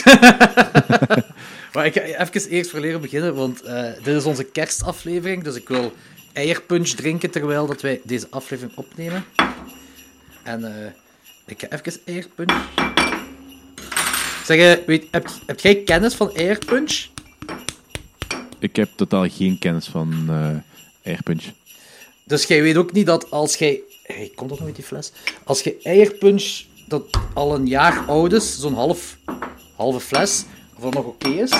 maar ik ga even eerst voor leren beginnen, want eh, dit is onze kerstaflevering, dus ik wil eierpunch drinken terwijl dat wij deze aflevering opnemen. En eh, ik ga even eierpunch... Zeg, eh, weet, heb, heb jij kennis van eierpunch? Ik heb totaal geen kennis van eh airpunch. Dus jij weet ook niet dat als jij... Hey, komt dat nog uit die fles? Als je eierpunch dat al een jaar oud is, zo'n half, halve fles, of dat nog oké is...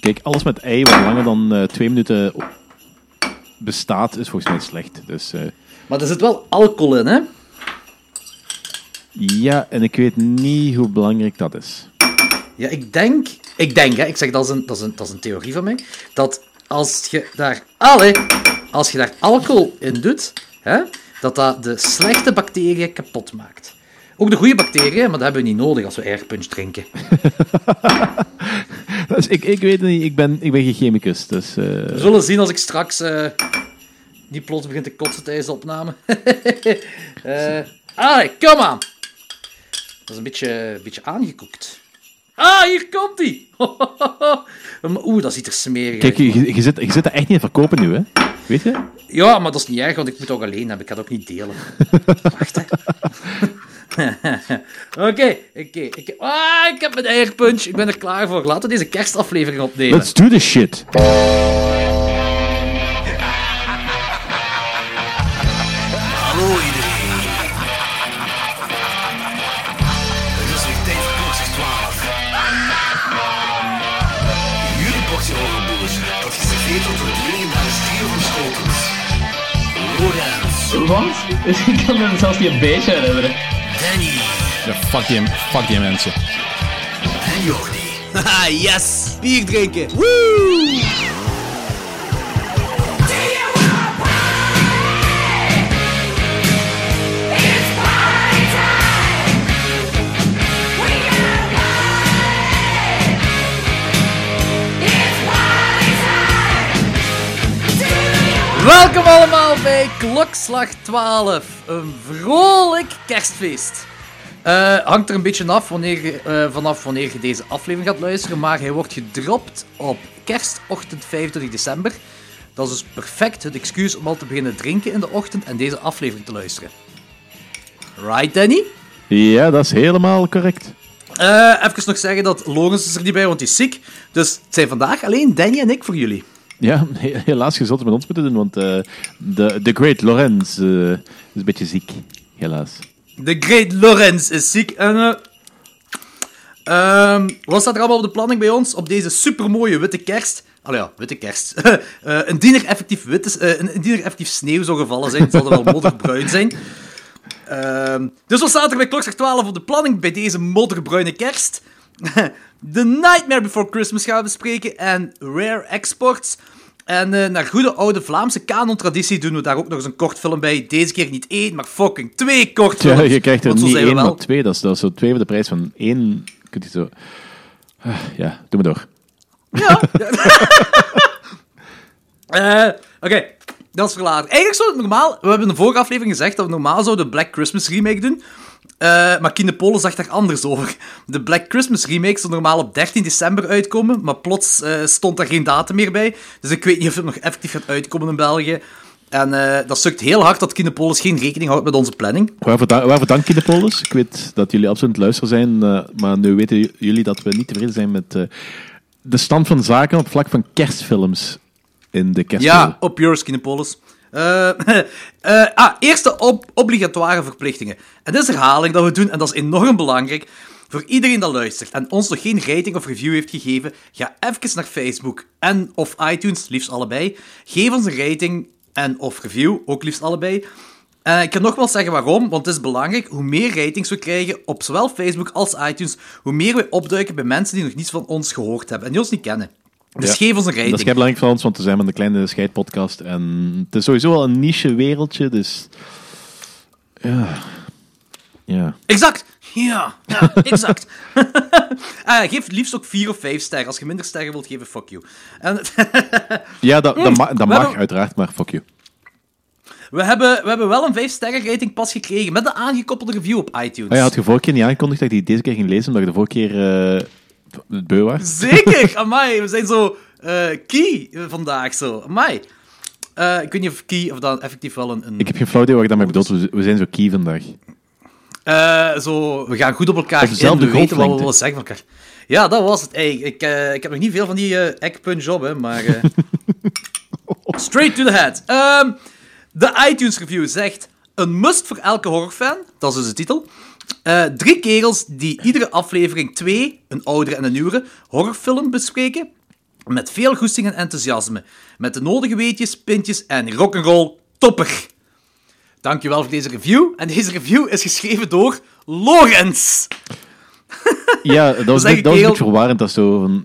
Kijk, alles met ei wat langer dan eh, twee minuten bestaat, is volgens mij slecht. Dus eh, Maar er zit wel alcohol in, hè? ja, en ik weet niet hoe belangrijk dat is. Ja, ik denk, ik denk, hè, ik zeg dat is een, dat is een, dat is een theorie van mij, dat als je daar, allee, als je daar alcohol in doet, hè, dat dat de slechte bacteriën kapot maakt. Ook de goede bacteriën, maar dat hebben we niet nodig als we airpunch drinken. Dus ik, ik weet het niet, ik ben, ik ben geen chemicus. Dus, eh, We zullen zien als ik straks eh niet plots begin te kotsen tijdens de opname. Eh allee, kom aan! Dat is een beetje, een beetje aangekoekt. Ah, hier komt hij! Oeh, dat ziet er smerig uit. Kijk, je, je, zit, je zit er echt niet in verkopen nu, hè? Weet je? Ja, maar dat is niet erg, want ik moet het ook alleen hebben. Ik ga het ook niet delen. Wacht, hè. Oké, oké. ik- Ah, ik heb mijn eigen punch. Ik ben er klaar voor. Laten we deze kerstaflevering opnemen. Let's do this shit. Hallo iedereen. Het is weer tijd voor klokslag 12. Jullie portie horrorboers, dat geserveerd wordt door het legendarische trio van Schotens. Lorenz, Wat? Ik kan me zelfs niet een beetje herinneren. Fuck die, fuck die mensen. en Jordi. Haha, yes! Bier drinken. Welkom allemaal bij Klokslag 12. Een vrolijk kerstfeest. Eh, hangt er een beetje af wanneer, eh, vanaf wanneer je deze aflevering gaat luisteren, maar hij wordt gedropt op kerstochtend 25 december. Dat is dus perfect het excuus om al te beginnen drinken in de ochtend en deze aflevering te luisteren. Right, Danny? Ja, dat is helemaal correct. Eh even nog zeggen dat Lorenz is er niet bij, want hij is ziek. Dus het zijn vandaag alleen Danny en ik voor jullie. Ja, he- helaas, je zult met ons moeten doen, want de, de Great Lorenz is een beetje ziek. Helaas. De Great Lorenz is ziek en... eh, ehm, wat staat er allemaal op de planning bij ons op deze supermooie witte kerst? Allee ja, witte kerst. Eh, indien, er effectief wit is, eh, indien er effectief sneeuw zou gevallen zijn, zal er wel modderbruin zijn. Ehm, dus wat staat er bij klokslag 12 op de planning bij deze modderbruine kerst? The Nightmare Before Christmas gaan we bespreken en Rare Exports. En eh, naar goede oude Vlaamse kanon-traditie doen we daar ook nog eens een kort film bij. Deze keer niet één, maar fucking twee kortfilms. Ja, je krijgt er niet één, wel. maar twee. Dat is, dat is zo twee voor de prijs van één. Kunt je zo... Ah, ja, doe maar door. Ja. Eh, Oké, dat is verlaten. Eigenlijk zou het normaal... We hebben in de vorige aflevering gezegd dat we normaal zouden de Black Christmas remake doen. Eh, maar Kine Polen zag daar anders over. De Black Christmas remake zou normaal op 13 december uitkomen, maar plots eh, stond daar geen datum meer bij. Dus ik weet niet of het nog effectief gaat uitkomen in België. En eh, dat sukt heel hard dat Kine Polis geen rekening houdt met onze planning. Waarvoor, da waarvoor dank je de Polis. Ik weet dat jullie absoluut luisteren zijn, maar nu weten jullie dat we niet tevreden zijn met de stand van zaken op vlak van kerstfilms in de kerstfilm. Ja, op yours, Kinepolis. Eh eh, ah, eerste obligatoire verplichtingen. En dit is herhaling dat we doen, en dat is enorm belangrijk. Voor iedereen dat luistert en ons nog geen rating of review heeft gegeven, ga even naar Facebook en of iTunes, liefst allebei. Geef ons een rating en of review, ook liefst allebei. Eh, ik kan nog wel zeggen waarom, want het is belangrijk. Hoe meer ratings we krijgen op zowel Facebook als iTunes, hoe meer we opduiken bij mensen die nog niets van ons gehoord hebben en die ons niet kennen. Dus Ja. geef ons een rating. Dat is belangrijk voor ons, want we zijn met een kleine scheidpodcast. En het is sowieso wel een niche wereldje, dus... Ja. Ja. Exact. Ja, ja exact. Ah, geef het liefst ook vier of vijf sterren. Als je minder sterren wilt geven, fuck you. En, Ja, dat, dat, ma- dat we mag hebben- uiteraard, maar fuck you. we hebben, we hebben wel een 5 sterren rating pas gekregen met de aangekoppelde review op iTunes. Oh ja, had je vorige keer niet aangekondigd dat je die deze keer ging lezen, omdat je de vorige keer eh, het beu? Zeker, amai, we zijn zo eh, key vandaag zo. Amai. Eh, ik weet niet of key of dan effectief wel een... een Ik heb geen flauw idee wat je daarmee bedoelt. We- We zijn zo key vandaag. Eh, zo, we gaan goed op elkaar in, we weten wat we willen zeggen van elkaar. Ja, dat was het. Hey, ik, ik heb nog niet veel van die eh eggpunch op, hè, maar... straight to the head. Ehm, de iTunes review zegt... Een must voor elke horrorfan, dat is dus de titel. Eh, drie kerels die iedere aflevering twee, een oudere en een nieuwere, horrorfilm bespreken. Met veel goesting en enthousiasme. Met de nodige weetjes, pintjes en rock'n'roll topper. Dankjewel voor deze review. En deze review is geschreven door Lorenz. Ja, dat was, een- dat was een beetje verwarrend. Dat zo van...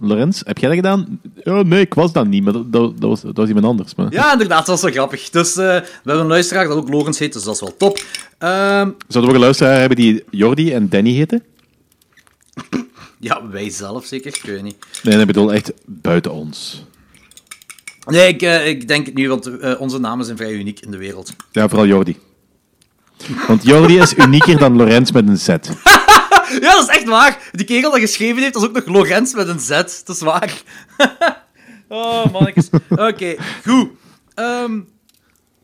Lorenz, heb jij dat gedaan? Nee, ik was dat niet, maar dat, dat, dat was, dat was iemand anders. Maar... Ja, inderdaad, dat was wel grappig. Dus eh, we hebben een luisteraar dat ook Lorenz heet, dus dat is wel top. Ehm, Zouden we een luisteraar hebben die Jordi en Danny heten? ja, wij zelf zeker, ik weet niet. Nee, ik bedoel echt buiten ons. Nee, ik, eh, ik denk het nu, want eh, onze namen zijn vrij uniek in de wereld. Ja, vooral Jordi. Want Jordi is unieker dan Lorenz met een Z. Ja, dat is echt waar. Die kerel dat geschreven heeft, dat is ook nog Lorenz met een Z. Dat is waar. oh, mannetjes. Oké, goed. Ehm,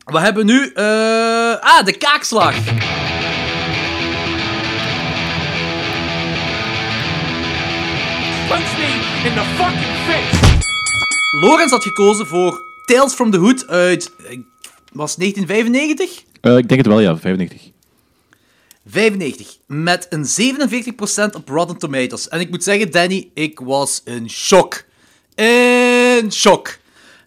we hebben nu... eh, ah, de kaakslag. Punch me in the fucking face! Lorenz had gekozen voor Tales from the Hood uit... eh, was 1995? Eh, ik denk het wel, ja, 95. 95. Met een 47% op Rotten Tomatoes. En ik moet zeggen, Danny, ik was in shock. In shock.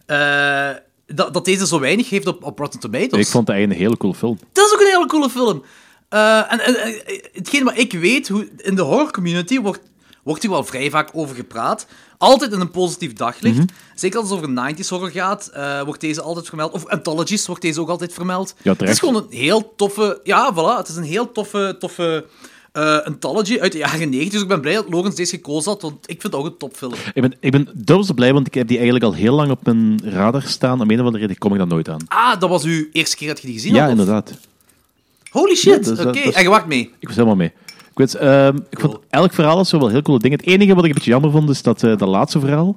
Eh, dat, dat deze zo weinig heeft op, op Rotten Tomatoes. Ik vond het eigenlijk een hele coole film. Dat is ook een hele coole film. Eh, en, en, en hetgeen wat ik weet, hoe, in de horror community wordt, wordt hier wel vrij vaak over gepraat. Altijd in een positief daglicht. Mhm. Zeker als het over 90s horror gaat, eh, wordt deze altijd vermeld. Of anthologies wordt deze ook altijd vermeld. Ja, het is gewoon een heel toffe... Ja, voilà. Het is een heel toffe, toffe eh, anthology uit de jaren 90. Dus ik ben blij dat Lorenz deze gekozen had, want ik vind het ook een topfilm. Ik ben, ik ben dubbel blij, want ik heb die eigenlijk al heel lang op mijn radar staan. Om een of andere reden kom ik daar nooit aan. Ah, dat was uw eerste keer dat je die gezien Ja, had? of? inderdaad. Holy shit, Ja, dat oké. dat En je wacht mee. Ik was helemaal mee. Ik, weet, ehm, ik vond elk verhaal zo wel heel coole dingen. Het enige wat ik een beetje jammer vond, is dat, eh, dat laatste verhaal.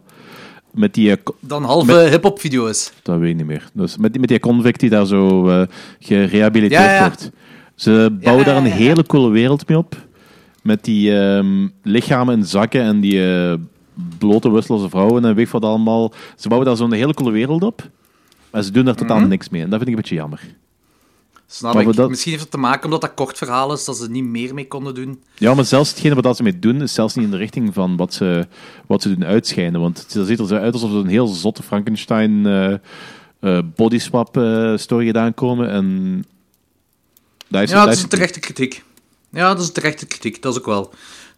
Met die... eh, Dan halve hip-hop video is. dat weet ik niet meer. Dus met, die- met die convict die daar zo eh, gerehabiliteerd Ja, ja. wordt. Ze bouwen daar een hele coole wereld mee op. Met die ehm, lichamen in zakken en die blote wusseloze vrouwen en weet ik wat allemaal. Ze bouwen daar zo'n hele coole wereld op. Maar ze doen daar totaal Mhm. niks mee. En dat vind ik een beetje jammer. Snap Maar ik. we dat- Misschien heeft het te maken omdat dat kort verhaal is, dat ze niet meer mee konden doen. Ja, maar zelfs hetgene wat ze mee doen, is zelfs niet in de richting van wat ze, wat ze doen uitschijnen. Want het ziet er zo uit alsof ze een heel zotte Frankenstein eh eh, bodyswap eh, story gedaan komen. En is, Ja, dat is een terechte kritiek. Ja, dat is een terechte kritiek, dat is ook wel.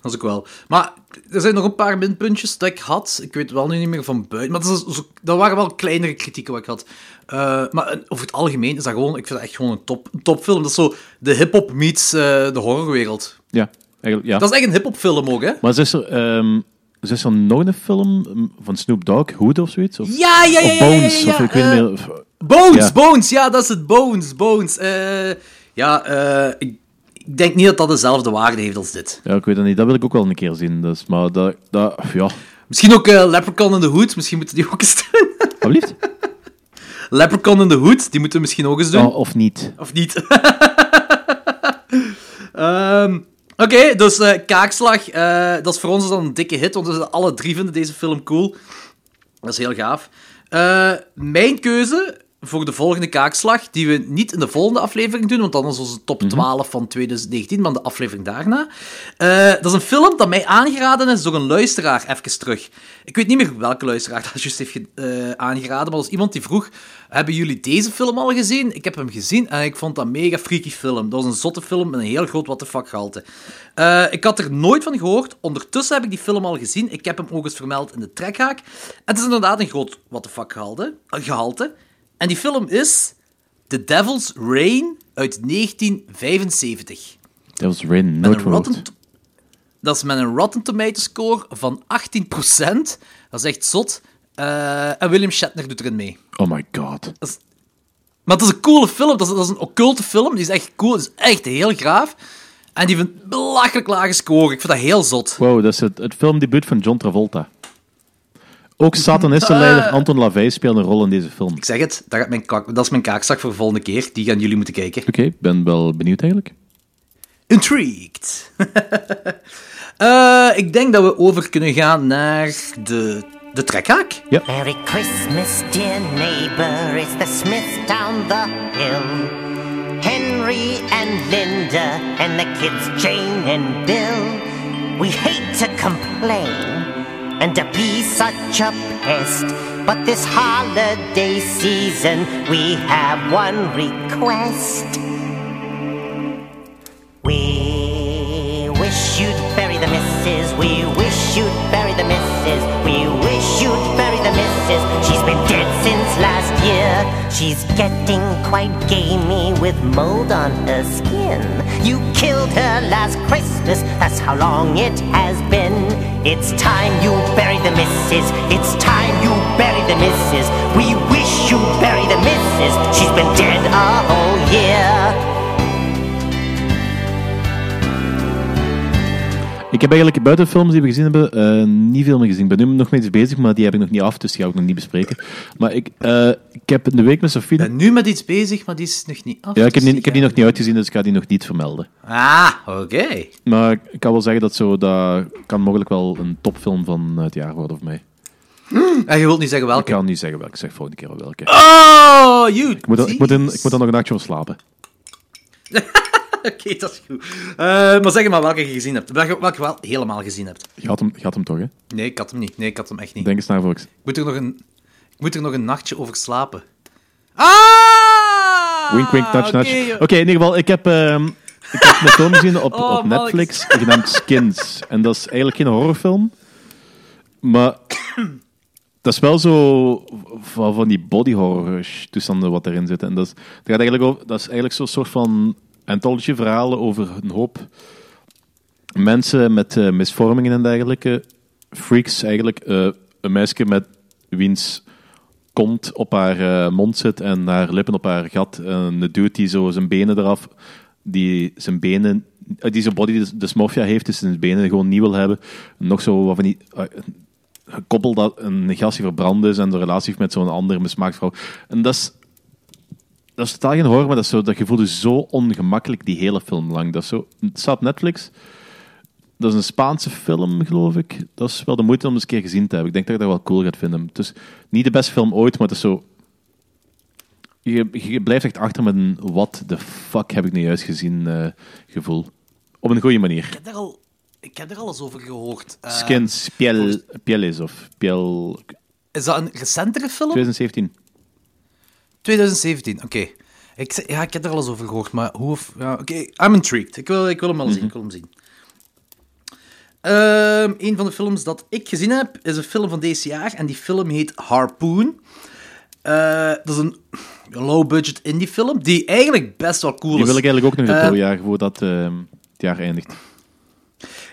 Dat is ook wel. Maar er zijn nog een paar minpuntjes dat ik had. Ik weet wel nu niet meer van buiten. Maar dat, is, dat waren wel kleinere kritieken wat ik had. Eh, maar eh, over het algemeen is dat gewoon... Ik vind dat echt gewoon een, top, een topfilm. Dat is zo de hip-hop meets eh, de horrorwereld. ja, eigenlijk, ja. Dat is echt een hip-hop film ook, hè? Maar is er, ehm, is er nog een film mm, van Snoop Dogg, Hood of zoiets? Of, Ja, ja, ja, of ja, ja, Bones, ja, ja, of ik weet niet meer. of- Bones, Ja. Bones, ja, dat is het. Bones, Bones. Eh, ja, eh, ik, ik denk niet dat dat dezelfde waarde heeft als dit. ja, ik weet het niet. Dat wil ik ook wel een keer zien. Dus, maar dat, dat, ja, Misschien ook eh, Leprechaun in the Hood, misschien moeten die ook eens doen. alsjeblieft. Leprechaun in the Hood, die moeten we misschien ook eens doen. Oh, of niet. Of niet? Ehm, Oké, dus eh, Kaakslag, eh, dat is voor ons dan een dikke hit, want we alle drie vinden deze film cool. Dat is heel gaaf. Mijn keuze voor de volgende Kaakslag, die we niet in de volgende aflevering doen, want dan is onze top 12 van 2019, maar de aflevering daarna. Eh, dat is een film dat mij aangeraden is door een luisteraar, even terug. Ik weet niet meer welke luisteraar dat juist heeft eh, aangeraden, maar dat was iemand die vroeg, hebben jullie deze film al gezien? Ik heb hem gezien en ik vond dat een mega freaky film. Dat was een zotte film met een heel groot what the fuck gehalte. Eh, ik had er nooit van gehoord. Ondertussen heb ik die film al gezien. Ik heb hem ook eens vermeld in de trekhaak. Het is inderdaad een groot what the fuck gehalte. eh, gehalte. En die film is The Devil's Rain uit 1975. Dat was Rain Met nooit. Rotten, dat is met een Rotten Tomato score van 18%. Dat is echt zot. Eh, en William Shatner doet erin mee. Oh my god. Dat is, Maar het is een coole film. Dat is, dat is een occulte film. Die is echt cool. Die is echt heel graaf. En die een belachelijk lage score. Ik vind dat heel zot. Wow, dat is het, het filmdebuut van John Travolta. Ook satanistenleider Anton LaVey speelt een rol in deze film. Ik zeg het, dat, gaat mijn kaak, dat is mijn kaakzak voor de volgende keer. Die gaan jullie moeten kijken. Oké, ik ben wel benieuwd eigenlijk. Intrigued. Eh, ik denk dat we over kunnen gaan naar de, de trekhaak. Merry Christmas, dear neighbor. It's the Smith down the hill. Henry and Linda and the kids Jane and Bill. We hate to complain and to be such a pest. But this holiday season we have one request. We wish you'd bury the missus. We wish you'd bury the missus. We wish you'd bury the missus. She's been dead since last year. She's getting quite gamey with mold on her skin. You killed her last Christmas. That's how long it has been. It's time you bury the missus. It's time you bury the missus. We wish you'd bury the missus. She's been dead a whole year. Ik heb eigenlijk buiten films die we gezien hebben, eh, niet veel meer gezien. Ik ben nu nog mee bezig, maar die heb ik nog niet af, dus die ga ik nog niet bespreken. Maar ik, eh, ik heb in de week met Sofie... Ik ben nu met iets bezig, maar die is nog niet af. Ja, ik heb, dus die, ik heb die nog niet uitgezien, dus ik ga die nog niet vermelden. Ah, oké. Maar ik kan wel zeggen dat zo, dat kan mogelijk wel een topfilm van het jaar worden voor mij. En je wilt niet zeggen Ik welke. kan niet zeggen welke, ik zeg volgende keer wel welke. Oh, you. Ik moet, er- ik, moet in, ik moet er nog een nachtje van slapen. Oké, dat is goed. Eh, maar zeg maar welke je gezien hebt. Welke, wel helemaal gezien hebt. Je had hem, je had hem toch, hè? Nee, ik had hem niet. Nee, ik had hem echt niet. Denk eens naar, volks. Ik moet er nog een, ik moet er nog een nachtje over slapen. Ah! Wink, wink, nudge, nudge. joh. Oké, in ieder geval, ik heb, ehm, ik heb een film gezien op, Oh, op man, Netflix genaamd Skins. En dat is eigenlijk geen horrorfilm. Maar dat is wel zo van, van die body horror toestanden wat erin zitten. En dat is, dat gaat eigenlijk over, dat is eigenlijk zo'n soort van anthology verhalen over een hoop mensen met eh, misvormingen en dergelijke. Freaks eigenlijk. eh, een meisje met wiens kont op haar eh, mond zit en haar lippen op haar gat. En een dude die zo zijn benen eraf, die zijn benen, die zijn body dys- dysmorphia heeft, dus zijn benen gewoon niet wil hebben. Nog zo wat van die, gekoppeld dat een gast verbrand is en de relatie heeft met zo'n andere mismaakt vrouw. En dat is, dat is totaal geen horror, maar dat, is zo, dat gevoel is zo ongemakkelijk die hele film lang. Dat is zo, het staat op Netflix. Dat is een Spaanse film, geloof ik. Dat is wel de moeite om eens een keer gezien te hebben. Ik denk dat je dat wel cool gaat vinden. Het is niet de beste film ooit, maar het is zo... Je, je blijft echt achter met een what the fuck heb ik nu juist gezien eh, gevoel. Op een goede manier. Ik heb er al, ik heb er al eens over gehoord. Eh, Skins, piel, pieles of piel... Is dat een recentere film? 2017. 2017, oké. Ik, ja, ik heb er al eens over gehoord, maar hoe... of- Ja, oké, I'm intrigued. Ik wil, ik wil hem wel zien, ik wil hem zien. Ehm, een van de films dat ik gezien heb, is een film van deze jaar. En die film heet Harpoon. Eh, dat is een low-budget indie film, die eigenlijk best wel cool Die is. wil ik eigenlijk ook nog Eh, naartoe jagen voordat eh, het jaar eindigt.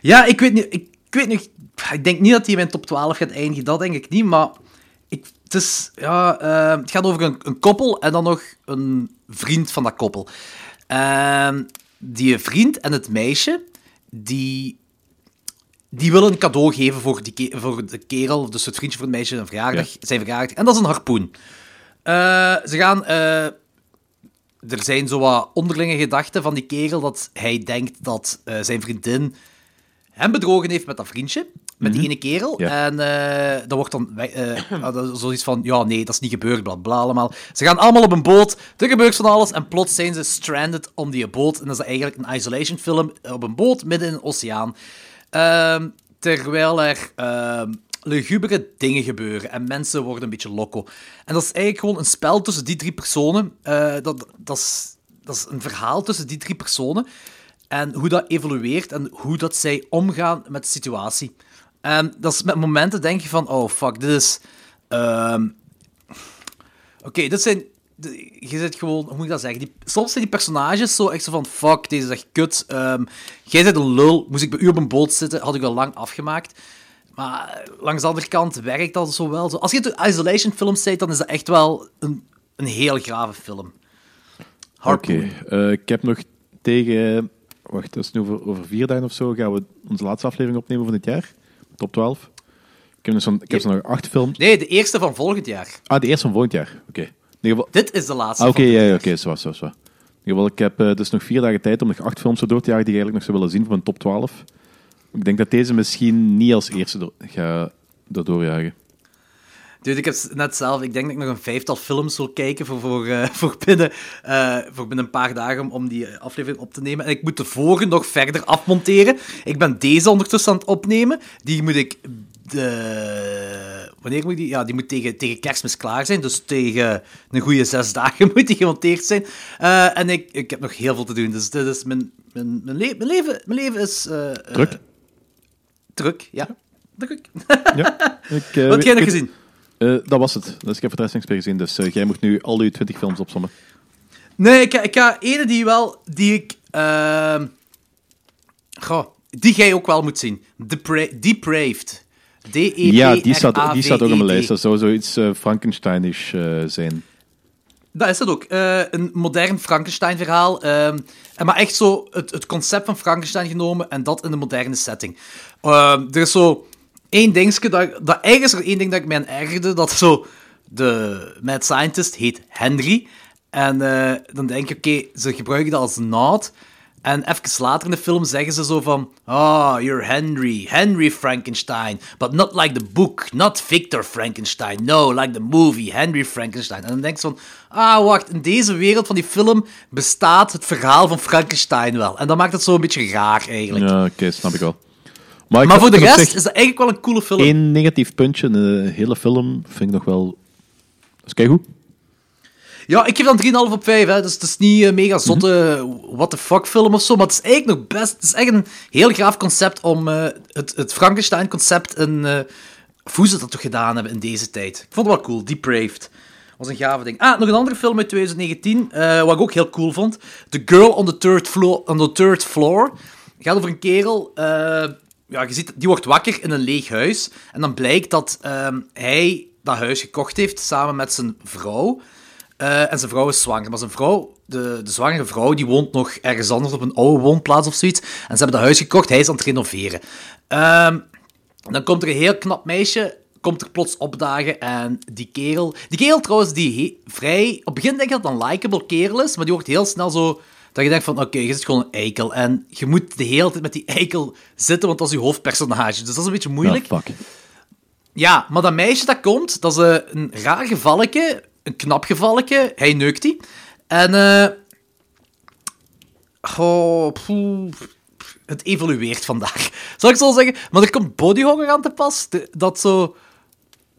Ja, ik weet niet. Ik, ik weet niet. Ik denk niet dat hij in mijn top 12 gaat eindigen. Dat denk ik niet. Maar het, is, ja, eh, het gaat over een, een koppel en dan nog een vriend van dat koppel. Ehm, die vriend en het meisje, die, die willen een cadeau geven voor, die, voor de kerel, dus het vriendje van het meisje, een verjaardag, zijn verjaardag. En dat is een harpoen. Eh, ze gaan... eh, er zijn zo wat onderlinge gedachten van die kerel dat hij denkt dat eh, zijn vriendin hem bedrogen heeft met dat vriendje, met die ene kerel. Mhm. Ja. En eh dat wordt dan eh, is zoiets van, ja, nee, dat is niet gebeurd, bla bla allemaal. Ze gaan allemaal op een boot, er gebeurt van alles en plots zijn ze stranded om die boot. En dat is eigenlijk een isolation film op een boot midden in een oceaan. Ehm, terwijl er ehm lugubere dingen gebeuren en mensen worden een beetje loco. En dat is eigenlijk gewoon een spel tussen die drie personen. Eh, dat, dat, is, dat is een verhaal tussen die drie personen. En hoe dat evolueert en hoe dat zij omgaan met de situatie. En dat is met momenten denk je van, oh fuck, dit is... ehm, Oké, dit zijn... de- Je zit gewoon, hoe moet ik dat zeggen? Die, soms zijn die personages zo echt zo van, fuck, deze is echt kut. Ehm, jij bent een lul. Moest ik bij u op een boot zitten, had ik al lang afgemaakt. Maar langs de andere kant werkt dat zo wel. Zo. Als je het isolation films ziet, dan is dat echt wel een, een heel grave film. Oké, eh, ik heb nog tegen... Wacht, dat is nu over, over vier dagen of zo gaan we onze laatste aflevering opnemen van dit jaar. Top 12. Ik heb, dus ik heb nog acht films. Nee, de eerste van volgend jaar. Ah, de eerste van volgend jaar. Oké. Geval... Dit is de laatste Ah, oké, van ja, oké, zo was, zo was. zo. In ieder geval, ik heb dus nog vier dagen tijd om nog acht films zo door te jagen die ik eigenlijk nog zou willen zien voor mijn top 12. Ik denk dat deze misschien niet als eerste door, ga door doorjagen. Dude, ik heb net zelf, ik denk dat ik nog een vijftal films wil kijken voor, voor, eh, voor, binnen, eh, voor binnen een paar dagen om, om die aflevering op te nemen. En ik moet de vorige nog verder afmonteren. Ik ben deze ondertussen aan het opnemen. Die moet ik. De... Wanneer moet die? Ja, die moet tegen, tegen kerstmis klaar zijn. Dus tegen een goede zes dagen moet die gemonteerd zijn. Eh, en ik, ik heb nog heel veel te doen. Dus dit is mijn, mijn, mijn, le- mijn, leven, mijn leven is. Druk? druk, ja. Druk. Ja. Ik, Wat heb jij nog gezien? Eh, dat was het. Dus ik heb de meer gezien. Dus jij moet nu al je 20 films opzommen. Nee, ik, ga- ik ga ene die wel, die ik, goh, die jij ook wel moet zien. Depra Depraved. d e p Ja, die staat, die staat ook op mijn lijst. Dat zou zoiets eh Frankensteinisch eh, zijn. Dat is het ook. Een modern Frankenstein-verhaal. ehm, maar echt zo het, het concept van Frankenstein genomen en dat in een moderne setting. Ehm, er is zo één dingetje, dat, dat eigenlijk is er één ding dat ik mij ergerde, dat zo de mad scientist heet Henry. En eh, dan denk je, oké, ze gebruiken dat als naad. En even later in de film zeggen ze zo van... Oh, you're Henry. Henry Frankenstein. But not like the book. Not Victor Frankenstein. No, like the movie. Henry Frankenstein. En dan denk je van... Ah, wacht. In deze wereld van die film bestaat het verhaal van Frankenstein wel. En dat maakt het zo een beetje raar, eigenlijk. Ja, oké, snap ik wel. Maar, heb voor de rest zich is dat eigenlijk wel een coole film. één negatief puntje in de hele film vind ik nog wel... Dat is keigoed. Ja, ik geef dan 3,5 op 5. Hè. Dus het is niet een mega zotte what the fuck film of zo. Maar het is eigenlijk nog best. Het is echt een heel graaf concept om eh, het, het Frankenstein-concept in. eh, of hoe ze dat toch gedaan hebben in deze tijd. Ik vond het wel cool. Depraved. Was een gave ding. Ah, nog een andere film uit 2019. eh, wat ik ook heel cool vond. The Girl on the Third Floor. On the third floor. gaat over een kerel. eh, ja, je ziet, die wordt wakker in een leeg huis. En dan blijkt dat ehm, hij dat huis gekocht heeft samen met zijn vrouw. Eh, en zijn vrouw is zwanger. Maar zijn vrouw, de, de zwangere vrouw, die woont nog ergens anders op een oude woonplaats of zoiets. En ze hebben dat huis gekocht, hij is aan het renoveren. Ehm, dan komt er een heel knap meisje, komt er plots opdagen. En die kerel... Die kerel trouwens, die vrij... Op het begin denk je dat het een likable kerel is, maar die wordt heel snel zo... Dat je denkt van, oké, je zit gewoon een eikel. En je moet de hele tijd met die eikel zitten, want dat is je hoofdpersonage. Dus dat is een beetje moeilijk. Ja, maar dat meisje dat komt, dat is eh, een raar gevalletje, een knap gevalletje. Hij neukt die. En, eh. poeh, het evolueert vandaag. Zal ik zo zeggen? Maar er komt body horror aan te pas. Dat zo.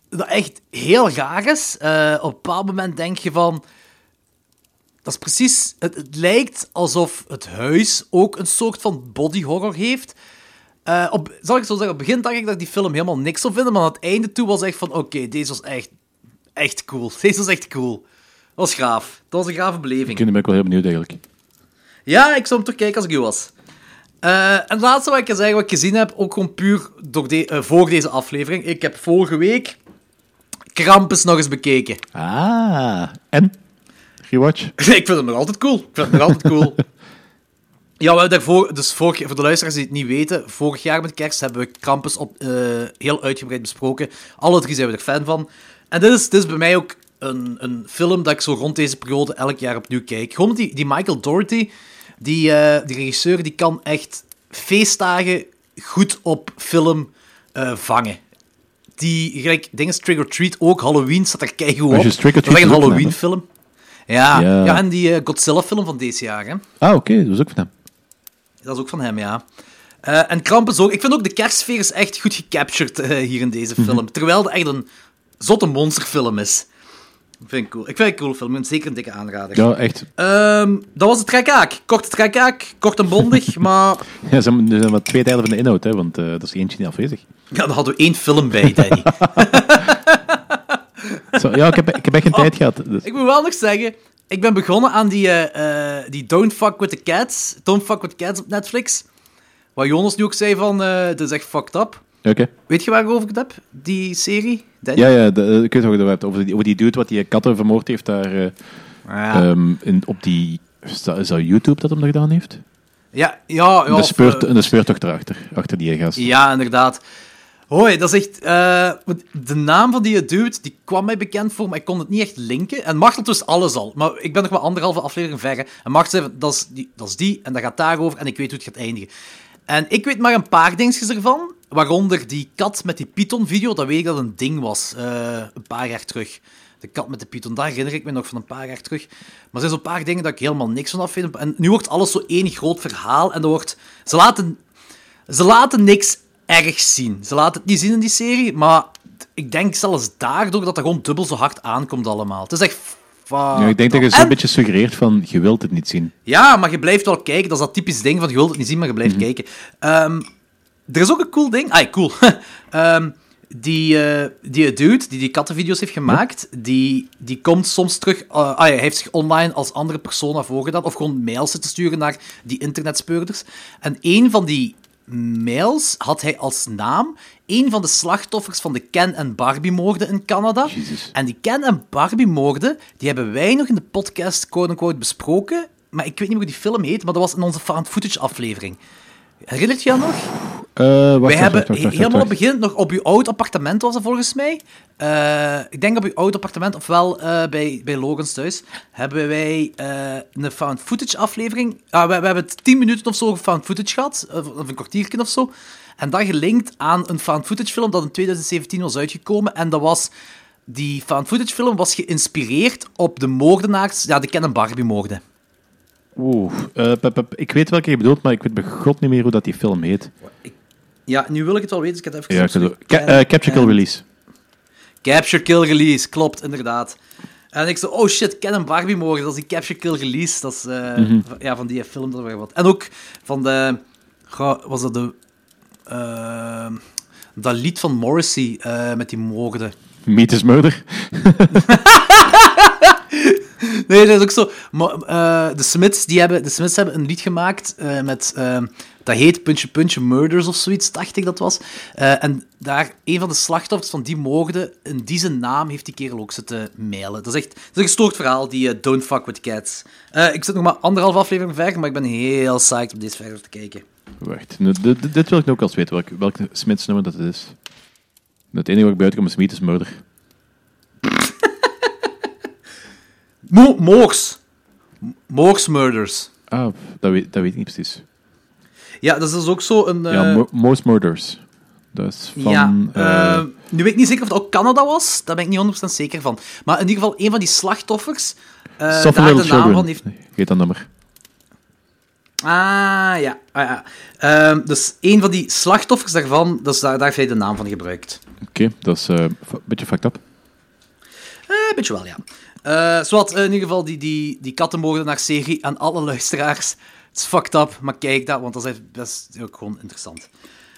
Dat echt heel raar is. Eh, op een bepaald moment denk je van. Dat is precies. Het, het lijkt alsof het huis ook een soort van body horror heeft. Eh, op, zal ik zo zeggen, op het begin dacht ik dat ik die film helemaal niks zou vinden, maar aan het einde toe was echt van, oké, deze was echt, echt cool. Deze was echt cool. Dat was gaaf. Dat was een gave beleving. Ik ben ik wel heel benieuwd eigenlijk. Ja, ik zou hem toch kijken als ik u was. Eh, en het laatste wat ik kan zeggen, wat ik gezien heb, ook gewoon puur door de, eh, voor deze aflevering. Ik heb vorige week Krampus nog eens bekeken. Ah, en? Rewatch? ik vind hem nog altijd cool. Ik vind hem nog altijd cool. Ja, we hebben daarvoor, dus vorig, voor de luisteraars die het niet weten, vorig jaar met kerst hebben we Krampus op, eh, heel uitgebreid besproken. Alle drie zijn we er fan van. En dit is, dit is bij mij ook een, een film dat ik zo rond deze periode elk jaar opnieuw kijk. Gewoon die, die Michael Doherty, die, eh, die regisseur, die kan echt feestdagen goed op film eh, vangen. Die, gelijk, dingen Trick or Treat ook, Halloween staat er keigoed Als op. Dat is een Halloween-film. Ja, ja. Ja. en die eh, Godzilla-film van deze jaar, hè. Ah, oké, dat is ook van hem. Dat is ook van hem, ja. Eh, en Krampus ook. Ik vind ook de kerstsfeer is echt goed gecaptured eh, hier in deze Mhm. film. Terwijl het echt een zotte monsterfilm is. Vind ik cool. Ik vind het een coole film. Zeker een dikke aanrader. Ja, echt. Ehm, dat was het trekhaak. Korte trekhaak. Kort en bondig. maar Ja, er zijn, er zijn maar twee derde van de inhoud, hè, want eh er is eentje niet afwezig. ja, daar hadden we één film bij, Danny. Zo, ja, ik heb, ik heb echt geen tijd gehad. Dus. ik moet wel nog zeggen... Ik ben begonnen aan die, eh, eh, die Don't Fuck With The Cats. Don't Fuck With Cats op Netflix. Waar Jonas nu ook zei van... eh dat is echt fucked up. Oké. Weet je waar ik het heb? Die serie? Ja, ja, de, ik weet nog wat je het hebt. Over die, over die dude wat die katten vermoord heeft daar eh, Ja. ehm, in, op die Is dat, YouTube dat hem dat gedaan heeft? Ja, ja, ja. de, speurt, de speurtocht erachter, achter die gast. Ja, inderdaad. Hoi, dat is echt... eh, de naam van die dude, die kwam mij bekend voor, maar ik kon het niet echt linken. En Martel dus alles al. Maar ik ben nog maar anderhalve aflevering ver. hè. En Martel zei, dat is, die, die, en dat gaat daarover, en ik weet hoe het gaat eindigen. En ik weet maar een paar dingetjes ervan. Waaronder die kat met die Python-video, dat weet ik dat een ding was. eh, een paar jaar terug. De kat met de Python, daar herinner ik me nog van een paar jaar terug. Maar er zijn zo'n paar dingen dat ik helemaal niks van af vind. En nu wordt alles zo één groot verhaal. En er wordt... Ze laten ze laten niks ergs zien. Ze laten het niet zien in die serie, maar ik denk zelfs daardoor dat dat gewoon dubbel zo hard aankomt allemaal. Het is echt... Ja, ik denk dat je zo'n En- beetje suggereert van, je wilt het niet zien. Ja, maar je blijft wel kijken. Dat is dat typisch ding van je wilt het niet zien, maar je blijft kijken. Ehm, er is ook een cool ding. Ah, cool. Ehm, die, eh, die dude die die kattenvideo's heeft gemaakt, die, die komt soms terug... eh, ah, ja, hij heeft zich online als andere persona voorgedaan, of gewoon mails te sturen naar die internetspeurders. En een van die mails had hij als naam een van de slachtoffers van de Ken en Barbie-moorden in Canada. Jezus. En die Ken en Barbie-moorden, die hebben wij nog in de podcast quote-unquote besproken. Maar ik weet niet hoe die film heet, maar dat was in onze found footage aflevering. Herinnert je dat nog? Eh, wacht, Wij wacht, hebben helemaal op wacht. het begin nog op uw oud appartement was volgens mij. Eh, ik denk op uw oud appartement, ofwel eh, bij, bij Logans thuis, hebben wij eh, een found footage aflevering. Ah, we, we hebben het 10 minuten of zo found footage gehad, of, een kwartiertje of zo. En dat gelinkt aan een found footage film dat in 2017 was uitgekomen. En dat was. Die found footage film was geïnspireerd op de moordenaars, ja, de Ken en Barbie moorden. Oeh, eh, pep, pep, ik weet welke je bedoelt, maar ik weet bij god niet meer hoe dat die film heet. Ja, nu wil ik het wel weten, dus ik heb het even Ja, ik Ca- eh, Capture Kill en- Release. Capture Kill Release, klopt, inderdaad. En ik zo, oh shit, Ken en Barbie mogen, dat is die Capture Kill Release. Dat is eh, van- ja, van die film, dat wat. En ook van de, was dat de, eh, dat lied van Morrissey eh, met die moorden. Meat is Murder. Nee, dat is ook zo. Maar, eh, de, Smiths, die hebben, de Smiths hebben een lied gemaakt eh, met. Dat heet Puntje Puntje Murders of zoiets, dacht ik dat was. Eh, en daar, een van de slachtoffers van die moorden, in die zijn naam heeft die kerel ook zitten mailen. Dat is echt dat is een gestoord verhaal, die eh, Don't Fuck With Cats. Eh, ik zit nog maar anderhalf aflevering ver, maar ik ben heel psyched om deze verder te kijken. Wacht, nu, dit, wil ik nu ook al eens weten, welk, welk Smits nummer dat is. Het enige wat ik buiten is is Murder. Mo Moors. Moors Murders. Ah, dat weet, dat weet ik niet precies. Ja, dat is dus ook zo een... ja, eh, Mo- Most Murders. Is van... ja, eh, eh, nu weet ik niet zeker of het ook Canada was. Daar ben ik niet 100% zeker van. Maar in ieder geval, een van die slachtoffers... Suffer daar de naam Children. van heeft... Geet dat nummer. Ah, ja. Ah, ja. Ehm, dus een van die slachtoffers daarvan, dus daar, daar heeft hij de naam van gebruikt. Oké, dat is een beetje fucked up. Eh, beetje wel, ja. Zowat, in ieder geval die, die, die kattenmoordenaar-serie aan alle luisteraars. Het is fucked up, maar kijk dat, want dat is, is ook gewoon interessant.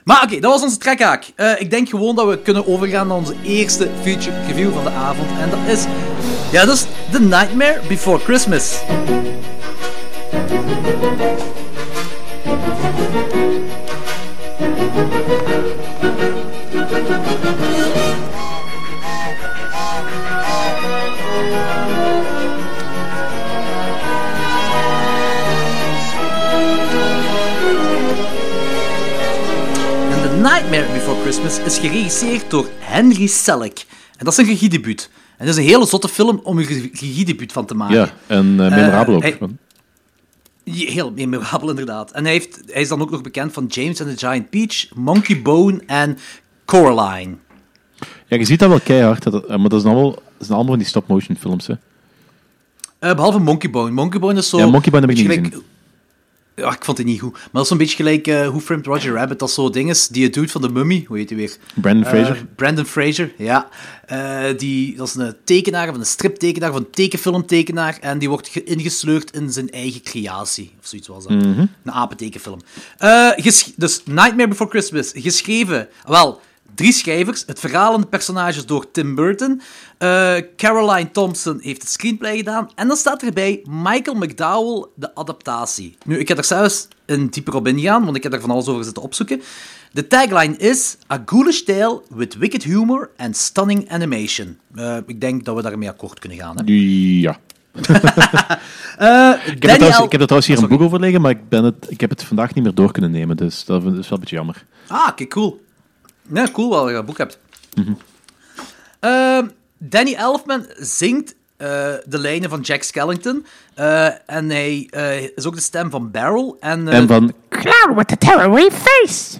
Maar oké, dat was onze trekhaak. Eh, ik denk gewoon dat we kunnen overgaan naar onze eerste feature review van de avond. En dat is... Ja, dat is The Nightmare Before Christmas. Nightmare Before Christmas is geregisseerd door Henry Selick. En dat is een regiedebuut. En dat is een hele zotte film om een re- regiedebuut van te maken. Ja, en eh, memorabel ook. hij- Heel memorabel, inderdaad. En hij, heeft, hij is dan ook nog bekend van James and the Giant Peach, Monkey Bone en Coraline. Ja, je ziet dat wel keihard, dat, eh, maar dat zijn allemaal, dat zijn allemaal van die stop-motion films. Hè. Eh, behalve Monkey Bone. Monkey Bone is zo... Ja, Monkey Bone heb ik niet gelijk- Ja, ik vond het niet goed. Maar dat is zo'n beetje gelijk eh Who Framed Roger Rabbit. Dat is zo ding is die het doet van de mummy. Hoe heet hij weer? Brandon Eh, Fraser. Brandon Fraser, ja. Eh, die, dat is een tekenaar, of een striptekenaar, of een tekenfilmtekenaar. En die wordt ge- ingesleurd in zijn eigen creatie. Of zoiets was dat. Een apentekenfilm. Eh, ges- dus Nightmare Before Christmas. Geschreven, wel, drie schrijvers. Het verhaal en de personages door Tim Burton. Eh, Caroline Thompson heeft het screenplay gedaan. En dan staat erbij Michael McDowell, de adaptatie. Nu, ik heb er zelfs een dieper op ingegaan, want ik heb er van alles over zitten opzoeken. De tagline is A ghoulish tale with wicked humor and stunning animation. Eh, ik denk dat we daarmee akkoord kunnen gaan. Hè? Ja. Eh, Ik heb, Danny trouwens, ik heb er trouwens hier Ah, een boek over liggen, maar ik, ben het, ik heb het vandaag niet meer door kunnen nemen. Dus dat is wel een beetje jammer. Ah, oké, cool. Ja, cool wel dat je dat boek hebt. Mhm. Ehm, Danny Elfman zingt eh, de lijnen van Jack Skellington. eh, en hij eh, is ook de stem van Barrel. En, En van... Clown with the tearaway face.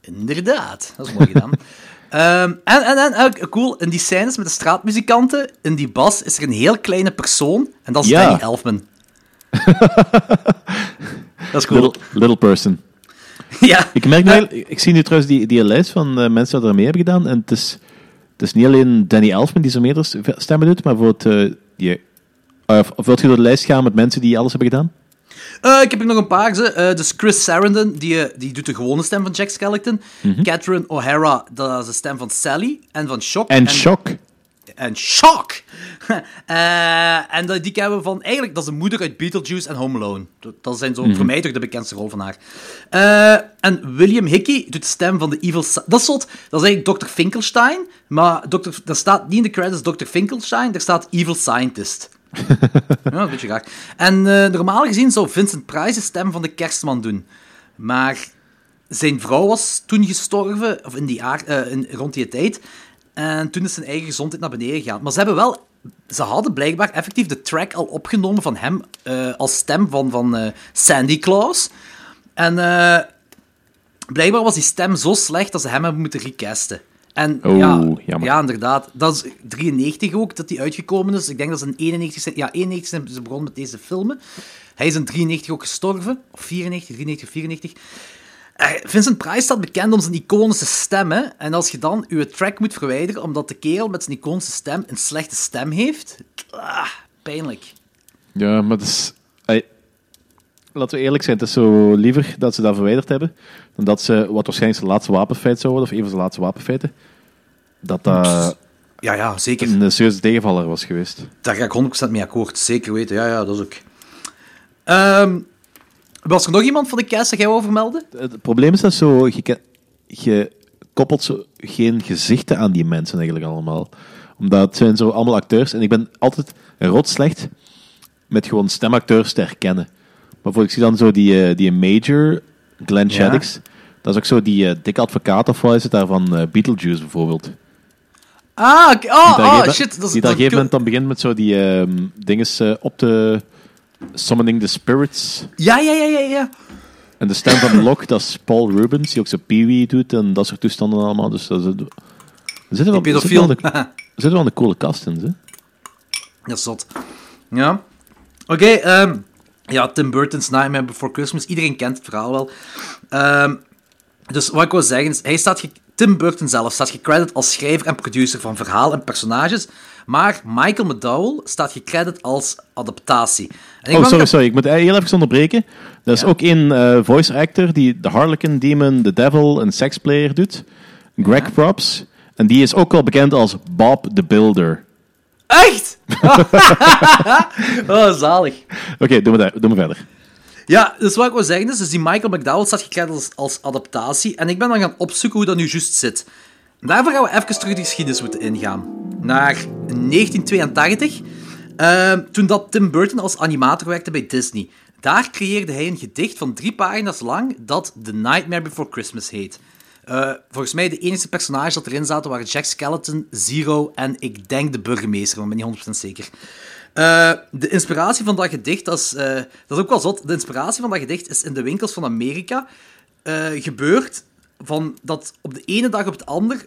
Inderdaad, dat is mooi gedaan. Ehm, en, en, en ook cool, in die scènes met de straatmuzikanten, in die bas, is er een heel kleine persoon. En dat is Ja. Danny Elfman. dat is cool. Little, little person. ja. Ik merk nu, ik zie nu trouwens die, die lijst van eh, mensen die er mee hebben gedaan. En het is, het is niet alleen Danny Elfman die zo meerdere stemmen doet, maar bijvoorbeeld... eh die, of, of wilt je door de lijst gaan met mensen die alles hebben gedaan? Eh, ik heb er nog een paar. Ze. Eh, dus Chris Sarandon, die, eh, die doet de gewone stem van Jack Skellington. Catherine O'Hara, dat is de stem van Sally. En van Shock. En Shock. En Shock! Eh, en die kennen we van... Eigenlijk, dat is de moeder uit Beetlejuice en Home Alone. Dat- zijn zo voor mij toch de bekendste rol van haar. Eh, en William Hickey doet de stem van de Evil... Dat is zot. Dat is eigenlijk Dr. Finkelstein. Maar Dr. er staat niet in de credits Dr. Finkelstein. Er staat Evil Scientist. ja, een beetje raar. En eh, normaal gezien zou Vincent Price de stem van de kerstman doen. Maar zijn vrouw was toen gestorven, of in die in, rond die tijd. En toen is zijn eigen gezondheid naar beneden gegaan. Maar ze hebben wel... Ze hadden blijkbaar effectief de track al opgenomen van hem eh, als stem van, van eh, Sandy Claus. En eh, blijkbaar was die stem zo slecht dat ze hem hebben moeten recasten. En Oh, ja, jammer. ja, inderdaad. Dat is 93 ook, dat die uitgekomen is. Ik denk dat ze in 91 zijn... Ja, 91 zijn ze begonnen met deze filmen. Hij is in 93 ook gestorven. Of 94, 93, 94. Eh, Vincent Price staat bekend om zijn iconische stem. Hè? En als je dan je track moet verwijderen omdat de kerel met zijn iconische stem een slechte stem heeft... Ah, pijnlijk. Ja, maar dat is... laten we eerlijk zijn, het is zo liever dat ze dat verwijderd hebben, dan dat ze, wat waarschijnlijk zijn laatste wapenfeit zou worden, of een van zijn laatste wapenfeiten, dat dat Ja, ja, zeker. een serieuze tegenvaller was geweest. Daar ga ik 100% mee akkoord. Zeker weten. Ja, ja, dat is ook... Ehm, was er nog iemand van de cast dat jij wou vermelden? Het probleem is dat zo, je, koppelt zo geen gezichten aan die mensen eigenlijk allemaal. Omdat het zijn zo allemaal acteurs, en ik ben altijd rot slecht met gewoon stemacteurs te herkennen. Maar voor ik zie dan zo die, eh, die Major, Glenn Ja. Shaddix, dat is ook zo die eh, dikke advocaat of wat is het daar van eh, Beetlejuice bijvoorbeeld. Ah, oh, oh shit. Dat is, die dat op een gegeven moment dan begint met zo die ehm dinges eh, op te... Summoning the Spirits. Ja, ja, ja, ja, ja. En de stem van Locke, dat is Paul Rubens, die ook zijn Pee-wee doet en dat soort toestanden allemaal. Dus dat is, er zit wel, Die er zit wel pedofiel. een, er zit wel een coole kast in. Hè? Dat is zot. Ja. Oké, ehm, ja, Tim Burton's Nightmare Before Christmas. Iedereen kent het verhaal wel. Ehm, dus wat ik wil zeggen is, hij staat Tim Burton zelf staat gecredit als schrijver en producer van verhaal en personages, maar Michael McDowell staat gecredit als adaptatie. En Oh, sorry, sorry. Ik moet heel even onderbreken. Er is Ja. ook een eh, voice actor die de Harlequin Demon, The Devil en Sex Player doet. Greg Props. En die is ook wel bekend als Bob the Builder. Echt? oh, zalig. Oké, doe, maar daar- doe maar verder. Ja, dus wat ik wil zeggen is, dus die Michael McDowell staat gecredit als, als adaptatie. En ik ben dan gaan opzoeken hoe dat nu juist zit. Daarvoor gaan we even terug de geschiedenis moeten ingaan. Naar 1982, eh, toen dat Tim Burton als animator werkte bij Disney. Daar creëerde hij een gedicht van drie pagina's lang dat The Nightmare Before Christmas heet. Eh, volgens mij de enige personages dat erin zaten waren Jack Skeleton, Zero en ik denk de burgemeester, maar ik ben niet 100% zeker. Eh, de inspiratie van dat gedicht, dat is, eh, dat is ook wel zot. De inspiratie van dat gedicht is in de winkels van Amerika gebeurd. Van dat op de ene dag op de ander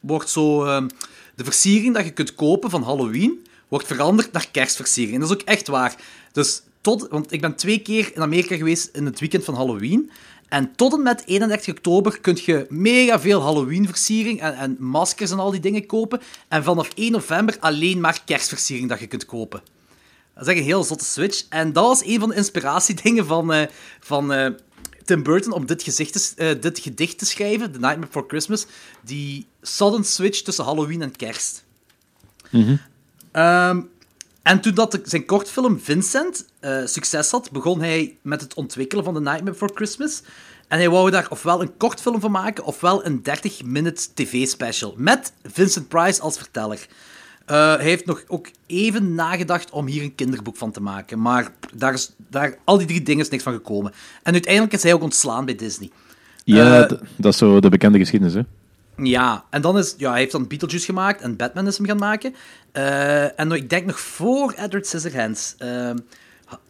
wordt zo ehm, de versiering dat je kunt kopen van Halloween wordt veranderd naar kerstversiering. En dat is ook echt waar. Dus tot, want ik ben twee keer in Amerika geweest in het weekend van Halloween. En tot en met 31 oktober kun je mega veel Halloween-versiering en, en maskers en al die dingen kopen. En vanaf 1 november alleen maar kerstversiering dat je kunt kopen. Dat is echt een heel zotte switch. En dat was een van de inspiratiedingen van, eh, van eh, Tim Burton om dit, gezicht te s- eh, dit gedicht te schrijven, The Nightmare Before Christmas. Die sudden switch tussen Halloween en kerst. Ehm, en toen dat de- zijn kortfilm Vincent eh, succes had, begon hij met het ontwikkelen van The Nightmare Before Christmas. En hij wou daar ofwel een kortfilm van maken, ofwel een 30-minute tv-special. Met Vincent Price als verteller. Eh, hij heeft nog ook even nagedacht om hier een kinderboek van te maken. Maar daar is daar, al die drie dingen is niks van gekomen. En uiteindelijk is hij ook ontslaan bij Disney. Ja, Eh, dat is zo de bekende geschiedenis, hè. Ja, en dan is... Ja, hij heeft dan Beetlejuice gemaakt en Batman is hem gaan maken. Eh, en ik denk nog voor Edward Scissorhands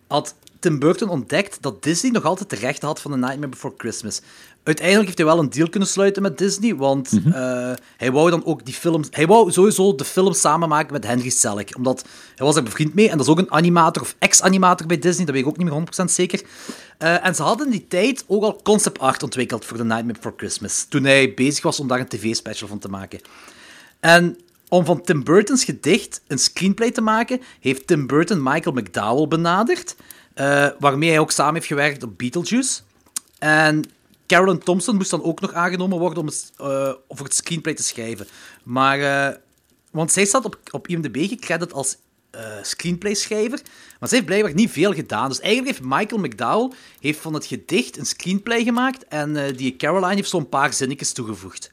had Tim Burton ontdekt dat Disney nog altijd de rechten had van The Nightmare Before Christmas. Uiteindelijk heeft hij wel een deal kunnen sluiten met Disney, want eh, hij wou dan ook die films... Hij wou sowieso de film samen maken met Henry Selick, omdat hij was er bevriend mee en dat is ook een animator of ex-animator bij Disney, dat weet ik ook niet meer 100% zeker. Eh, en ze hadden in die tijd ook al concept art ontwikkeld voor The Nightmare Before Christmas, toen hij bezig was om daar een tv-special van te maken. En om van Tim Burton's gedicht een screenplay te maken, heeft Tim Burton Michael McDowell benaderd, eh, waarmee hij ook samen heeft gewerkt op Beetlejuice. En Carolyn Thompson moest dan ook nog aangenomen worden om het, voor het screenplay te schrijven. Maar, eh, want zij staat op, op IMDb gecrediteerd als eh screenplay-schrijver, maar zij heeft blijkbaar niet veel gedaan. Dus eigenlijk heeft Michael McDowell heeft van het gedicht een screenplay gemaakt en die Caroline heeft zo'n paar zinnetjes toegevoegd.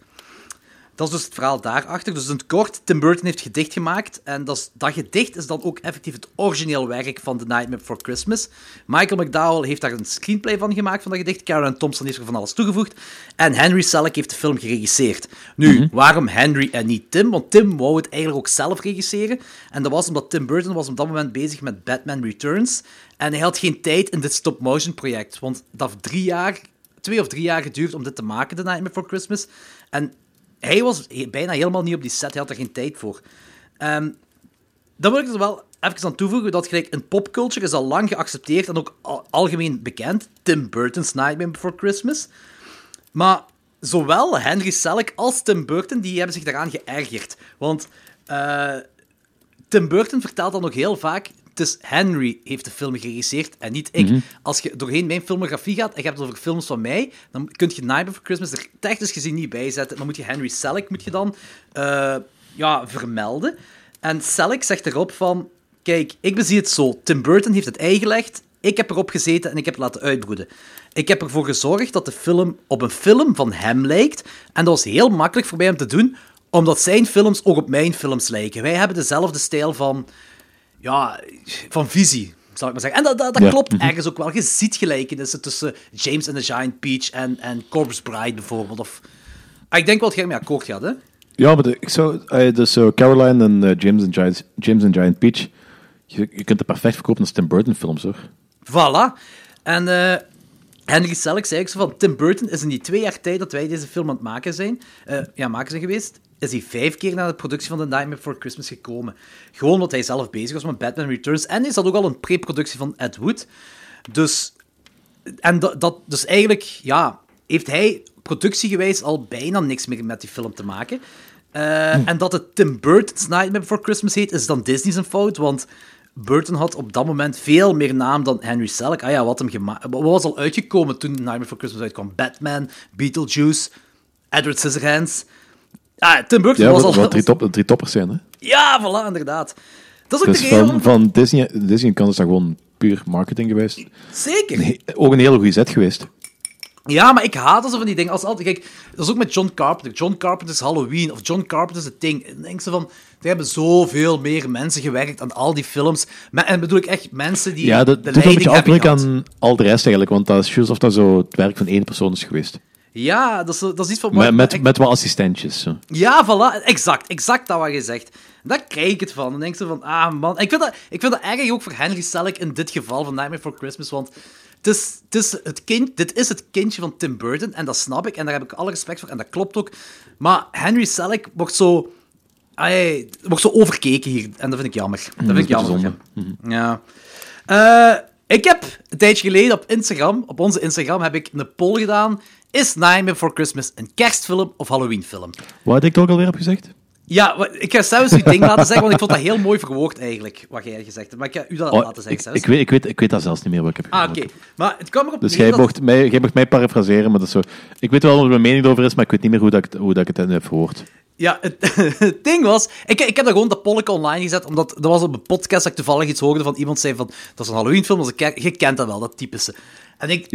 Dat is dus het verhaal daarachter. Dus in het kort, Tim Burton heeft gedicht gemaakt. En dat, is- dat gedicht is dan ook effectief het origineel werk van The Nightmare Before Christmas. Michael McDowell heeft daar een screenplay van gemaakt, van dat gedicht. Karen Thompson heeft er van alles toegevoegd. En Henry Selick heeft de film geregisseerd. Nu, waarom Henry en niet Tim? Want Tim wou het eigenlijk ook zelf regisseren. En dat was omdat Tim Burton was op dat moment bezig met Batman Returns. En hij had geen tijd in dit stop-motion project. Want dat drie jaar, twee of drie jaar geduurd om dit te maken, The Nightmare Before Christmas. En hij was bijna helemaal niet op die set, hij had er geen tijd voor. Ehm, dan wil ik er wel even aan toevoegen dat gelijk in popculture is al lang geaccepteerd en ook al- algemeen bekend, Tim Burton's Nightmare Before Christmas. Maar zowel Henry Selick als Tim Burton die hebben zich daaraan geërgerd. Want eh, Tim Burton vertelt dan nog heel vaak... Dus Henry heeft de film geregisseerd en niet ik. Als je doorheen mijn filmografie gaat en je hebt het over films van mij, dan kun je Nightmare Before Christmas er technisch gezien niet bij zetten. Dan moet je Henry Selick moet je dan, eh, ja, vermelden. En Selick zegt erop van... Kijk, ik bezie het zo. Tim Burton heeft het eigelegd. Ik heb erop gezeten en ik heb het laten uitbroeden. Ik heb ervoor gezorgd dat de film op een film van hem lijkt. En dat was heel makkelijk voor mij om te doen, omdat zijn films ook op mijn films lijken. Wij hebben dezelfde stijl van, ja, van visie, zal ik maar zeggen. En dat, dat, dat Ja. klopt ergens ook wel. Je ziet gelijkenissen tussen James and the Giant Peach en, en Corpse Bride bijvoorbeeld. Of, ah, ik denk wel dat jij mee akkoord gaat, hè? Ja, maar de, ik zou, eh, dus zo Caroline en eh, James, and Giant, James and Giant Peach, je, je kunt het perfect verkopen als Tim Burton films, hoor. Voilà. En eh, Henry Selick zei ook zo van... Tim Burton is in die twee jaar tijd dat wij deze film aan het maken zijn... eh, ja, maken zijn geweest... is hij vijf keer naar de productie van The Nightmare Before Christmas gekomen. Gewoon omdat hij zelf bezig was met Batman Returns. En is dat ook al een pre-productie van Ed Wood. Dus... En dat, dat, dus eigenlijk, ja... Heeft hij productiegewijs al bijna niks meer met die film te maken. Eh, En dat het Tim Burton's Nightmare Before Christmas heet, is dan Disney's een fout, want... Burton had op dat moment veel meer naam dan Henry Selick. Ah ja, wat, hem wat was al uitgekomen toen Nightmare Before Christmas uitkwam? Batman, Beetlejuice, Edward Scissorhands. Ah, Tim Burton Ja, was al... wat drie, top, drie toppers zijn, hè. Ja, voilà, inderdaad. Dat is ook Dus de reden van, Disney, Disney kan is dat gewoon puur marketing geweest. Zeker. Nee, ook een hele goede zet geweest. Ja, maar ik haat zo van die dingen. Als altijd, kijk, dat is ook met John Carpenter. John Carpenter's Halloween of John Carpenter's The Thing. En denk ze van, er hebben zoveel meer mensen gewerkt aan al die films. Me- En bedoel ik echt mensen die Ja, dat de doet een beetje afbreuk aan al de rest eigenlijk, want dat is juist of dat zo het werk van één persoon is geweest. Ja, dat is, dat is iets van... Met, met, met wat assistentjes. zo. Ja, voilà. Exact. Exact dat wat je zegt. Daar krijg ik het van. Dan denk je van, ah man. Ik vind dat, ik vind dat erg ook voor Henry Selick in dit geval van Nightmare Before Christmas, want het is, het is het kind, dit is het kindje van Tim Burton, en dat snap ik, en daar heb ik alle respect voor, en dat klopt ook. Maar Henry Selick wordt zo... wordt zo overkeken hier, en dat vind ik jammer. Dat vind ik jammer. van hem. Ja. Eh, ik heb een tijdje geleden op Instagram, op onze Instagram, heb ik een poll gedaan. Is Nightmare Before Christmas een kerstfilm of Halloweenfilm? Wat had ik ook alweer op gezegd? Ja, ik ga zelfs uw ding laten zeggen, want ik vond dat heel mooi verwoord eigenlijk, wat jij gezegd hebt. Maar ik ga u dat Oh, laten zeggen ik, zelfs. ik, weet, ik, weet, ik weet dat zelfs niet meer wat ik heb Ah, gezegd. oké. Maar het kwam erop Dus jij dat- mocht, mij, jij mocht mij parafraseren, maar dat is zo... Ik weet wel wat mijn mening erover is, maar ik weet niet meer hoe, dat ik, hoe dat ik het heb verwoord. Ja, het, het ding was... Ik, ik heb dat gewoon dat polletje online gezet, omdat er was op een podcast dat ik toevallig iets hoorde van iemand zei van... Dat is een Halloweenfilm, dat is een kerk- je kent dat wel, dat typische. En ik.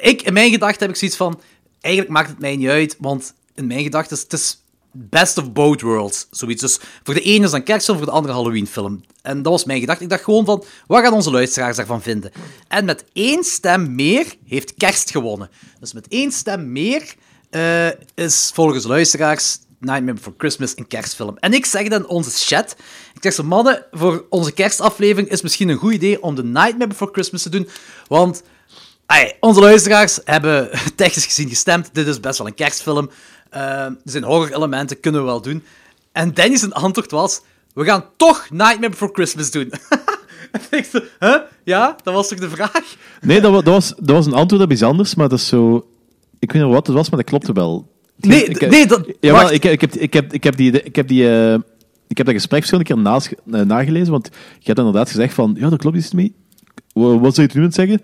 Ik... In mijn gedachten heb ik zoiets van... Eigenlijk maakt het mij niet uit, want in mijn gedachten is het is... best of both worlds. Zoiets. Dus voor de ene is een kerstfilm, voor de andere een Halloween-film. En dat was mijn gedachte. Ik dacht gewoon van, wat gaan onze luisteraars daarvan vinden? En met één stem meer heeft kerst gewonnen. Dus met één stem meer eh, is volgens luisteraars Nightmare Before Christmas een kerstfilm. En ik zeg dan onze chat, ik zeg zo, mannen, voor onze kerstaflevering is misschien een goed idee om de Nightmare Before Christmas te doen, want onze luisteraars hebben technisch gezien gestemd, dit is best wel een kerstfilm, Eh, er zijn horror-elementen, kunnen we wel doen. En Danny's antwoord was, we gaan toch Nightmare Before Christmas doen. en ik zo, huh? Ja, dat was toch de vraag? Nee, dat, wa- dat, was, dat was een antwoord op iets anders, maar dat is zo... Ik weet niet wat het was, maar dat klopte wel. Nee, Ik- nee, dat... Jawel, ik, ik, heb, ik, heb, ik heb die... Ik heb die eh, ik heb dat gesprek verschillende keer naast, eh, nagelezen, want je hebt inderdaad gezegd van, ja, dat klopt iets mee. Wa- Wat zou je toen zeggen?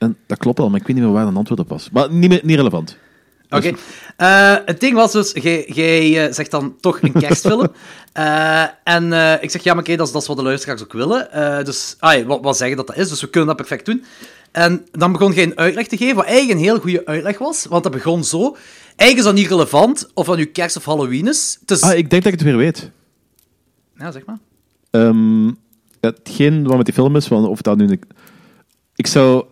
En dat klopt al, maar ik weet niet meer waar een antwoord op was. Maar niet, meer, niet relevant. Oké. Eh, het ding was dus, jij- eh, zegt dan toch een kerstfilm. Eh, en ik zeg, ja, maar oké, dat, is, dat is wat de luisteraars ook willen. Dus, ah, wat, wat zeggen dat dat is, dus we kunnen dat perfect doen. En dan begon jij een uitleg te geven, wat eigenlijk een heel goede uitleg was, want dat begon zo. Eigenlijk is dat niet relevant of dat nu kerst of Halloween is. Ah, ik denk dat ik het weer weet. Ja, zeg maar. Ehm, hetgeen wat met die film is, of dat nu... Ik zou...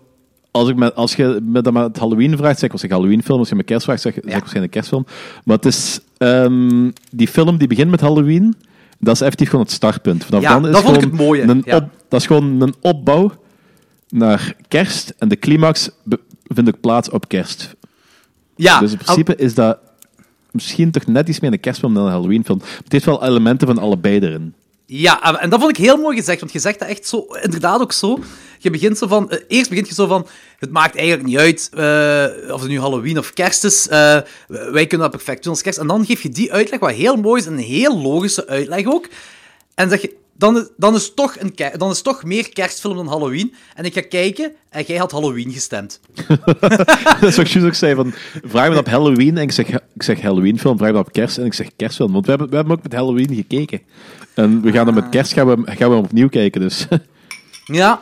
Als, ik met, als je me dan met Halloween vraagt, zeg ik waarschijnlijk Halloween film. Als je me kerst vraagt, zeg, zeg ik waarschijnlijk kerstfilm. Maar het is... ehm, die film die begint met Halloween, dat is effectief gewoon het startpunt. Vanaf Ja, dan is dat vond ik het mooie, Een op, dat is gewoon een opbouw naar kerst. En de climax vindt ook plaats op kerst. Ja, Dus in principe is dat misschien toch net iets meer een kerstfilm dan een Halloween film. Het heeft wel elementen van allebei erin. Ja, en- en dat vond ik heel mooi gezegd, want je zegt dat echt zo, inderdaad ook zo. Je begint zo van, eh, eerst begint je zo van, het maakt eigenlijk niet uit eh, of het nu Halloween of kerst is, eh, wij kunnen dat perfect doen als kerst. En dan geef je die uitleg, wat heel mooi is, en een heel logische uitleg ook. En zeg je, dan, is- dan, is toch een, dan is toch meer kerstfilm dan Halloween. En ik ga kijken, en jij had Halloween gestemd. dat is wat ik ook zei. Van, vraag me op Halloween en ik zeg, ik zeg Halloween film. Vraag me op kerst en ik zeg kerstfilm. Want we hebben, we hebben ook met Halloween gekeken. En we gaan dan met kerst gaan we, gaan we hem opnieuw kijken. Dus. Ja. Want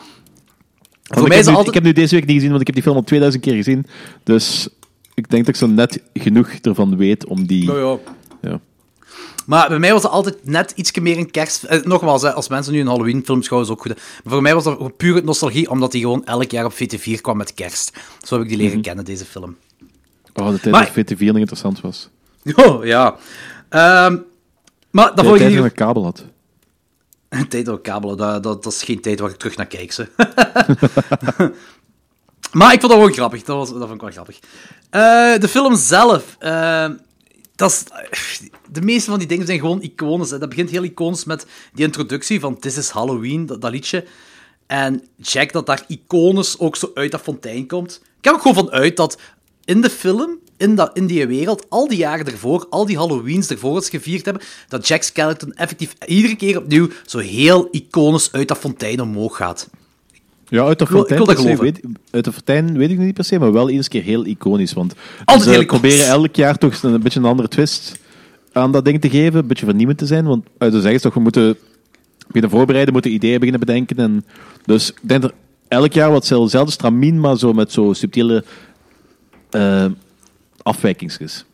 Voor ik, mij heb is nu, het altijd... ik heb nu deze week niet gezien, want ik heb die film al 2000 keer gezien. Dus ik denk dat ik zo net genoeg ervan weet om die... Ja. Maar bij mij was het altijd net iets meer een kerst... eh, nogmaals, hè, als mensen nu een Halloween-film schouwen, is ook goed. hè. Maar voor mij was dat puur nostalgie, omdat die gewoon elk jaar op VT4 kwam met kerst. Zo heb ik die leren kennen, deze film. Oh, de tijd Maar- dat VT4 nog interessant was. Oh, ja. Ehm, maar dat vond ik tijd niet... dat een kabel had. Een tijd op kabelen, dat, dat, dat is geen tijd waar ik terug naar kijk. Ze. maar ik vond dat gewoon grappig. Dat, was, dat vond ik wel grappig. Eh, de film zelf. eh, dat is, de meeste van die dingen zijn gewoon iconisch. hè. Dat begint heel iconisch met die introductie van This is Halloween, dat, dat liedje. En Jack dat daar iconisch ook zo uit dat fontein komt. Ik er ook gewoon van uit dat in de film, in, dat, in die wereld, al die jaren ervoor, al die Halloweens ervoor dat ze gevierd hebben, dat Jack Skellington effectief iedere keer opnieuw zo heel iconisch uit dat fontein omhoog gaat. Ja, uit de wil- ik fontein, wil dat geloven. weet, uit de fontein weet ik niet per se, maar wel iedere keer heel iconisch. Want Altijd ze heel iconisch. proberen elk jaar toch een beetje een andere twist aan dat ding te geven, een beetje vernieuwend te zijn. Want uit de zeggen ze toch, we moeten beginnen voorbereiden, moeten ideeën beginnen bedenken. En dus ik denk dat er elk jaar wat zelfde stramien, maar zo met zo subtiele eh afwijkingsjes.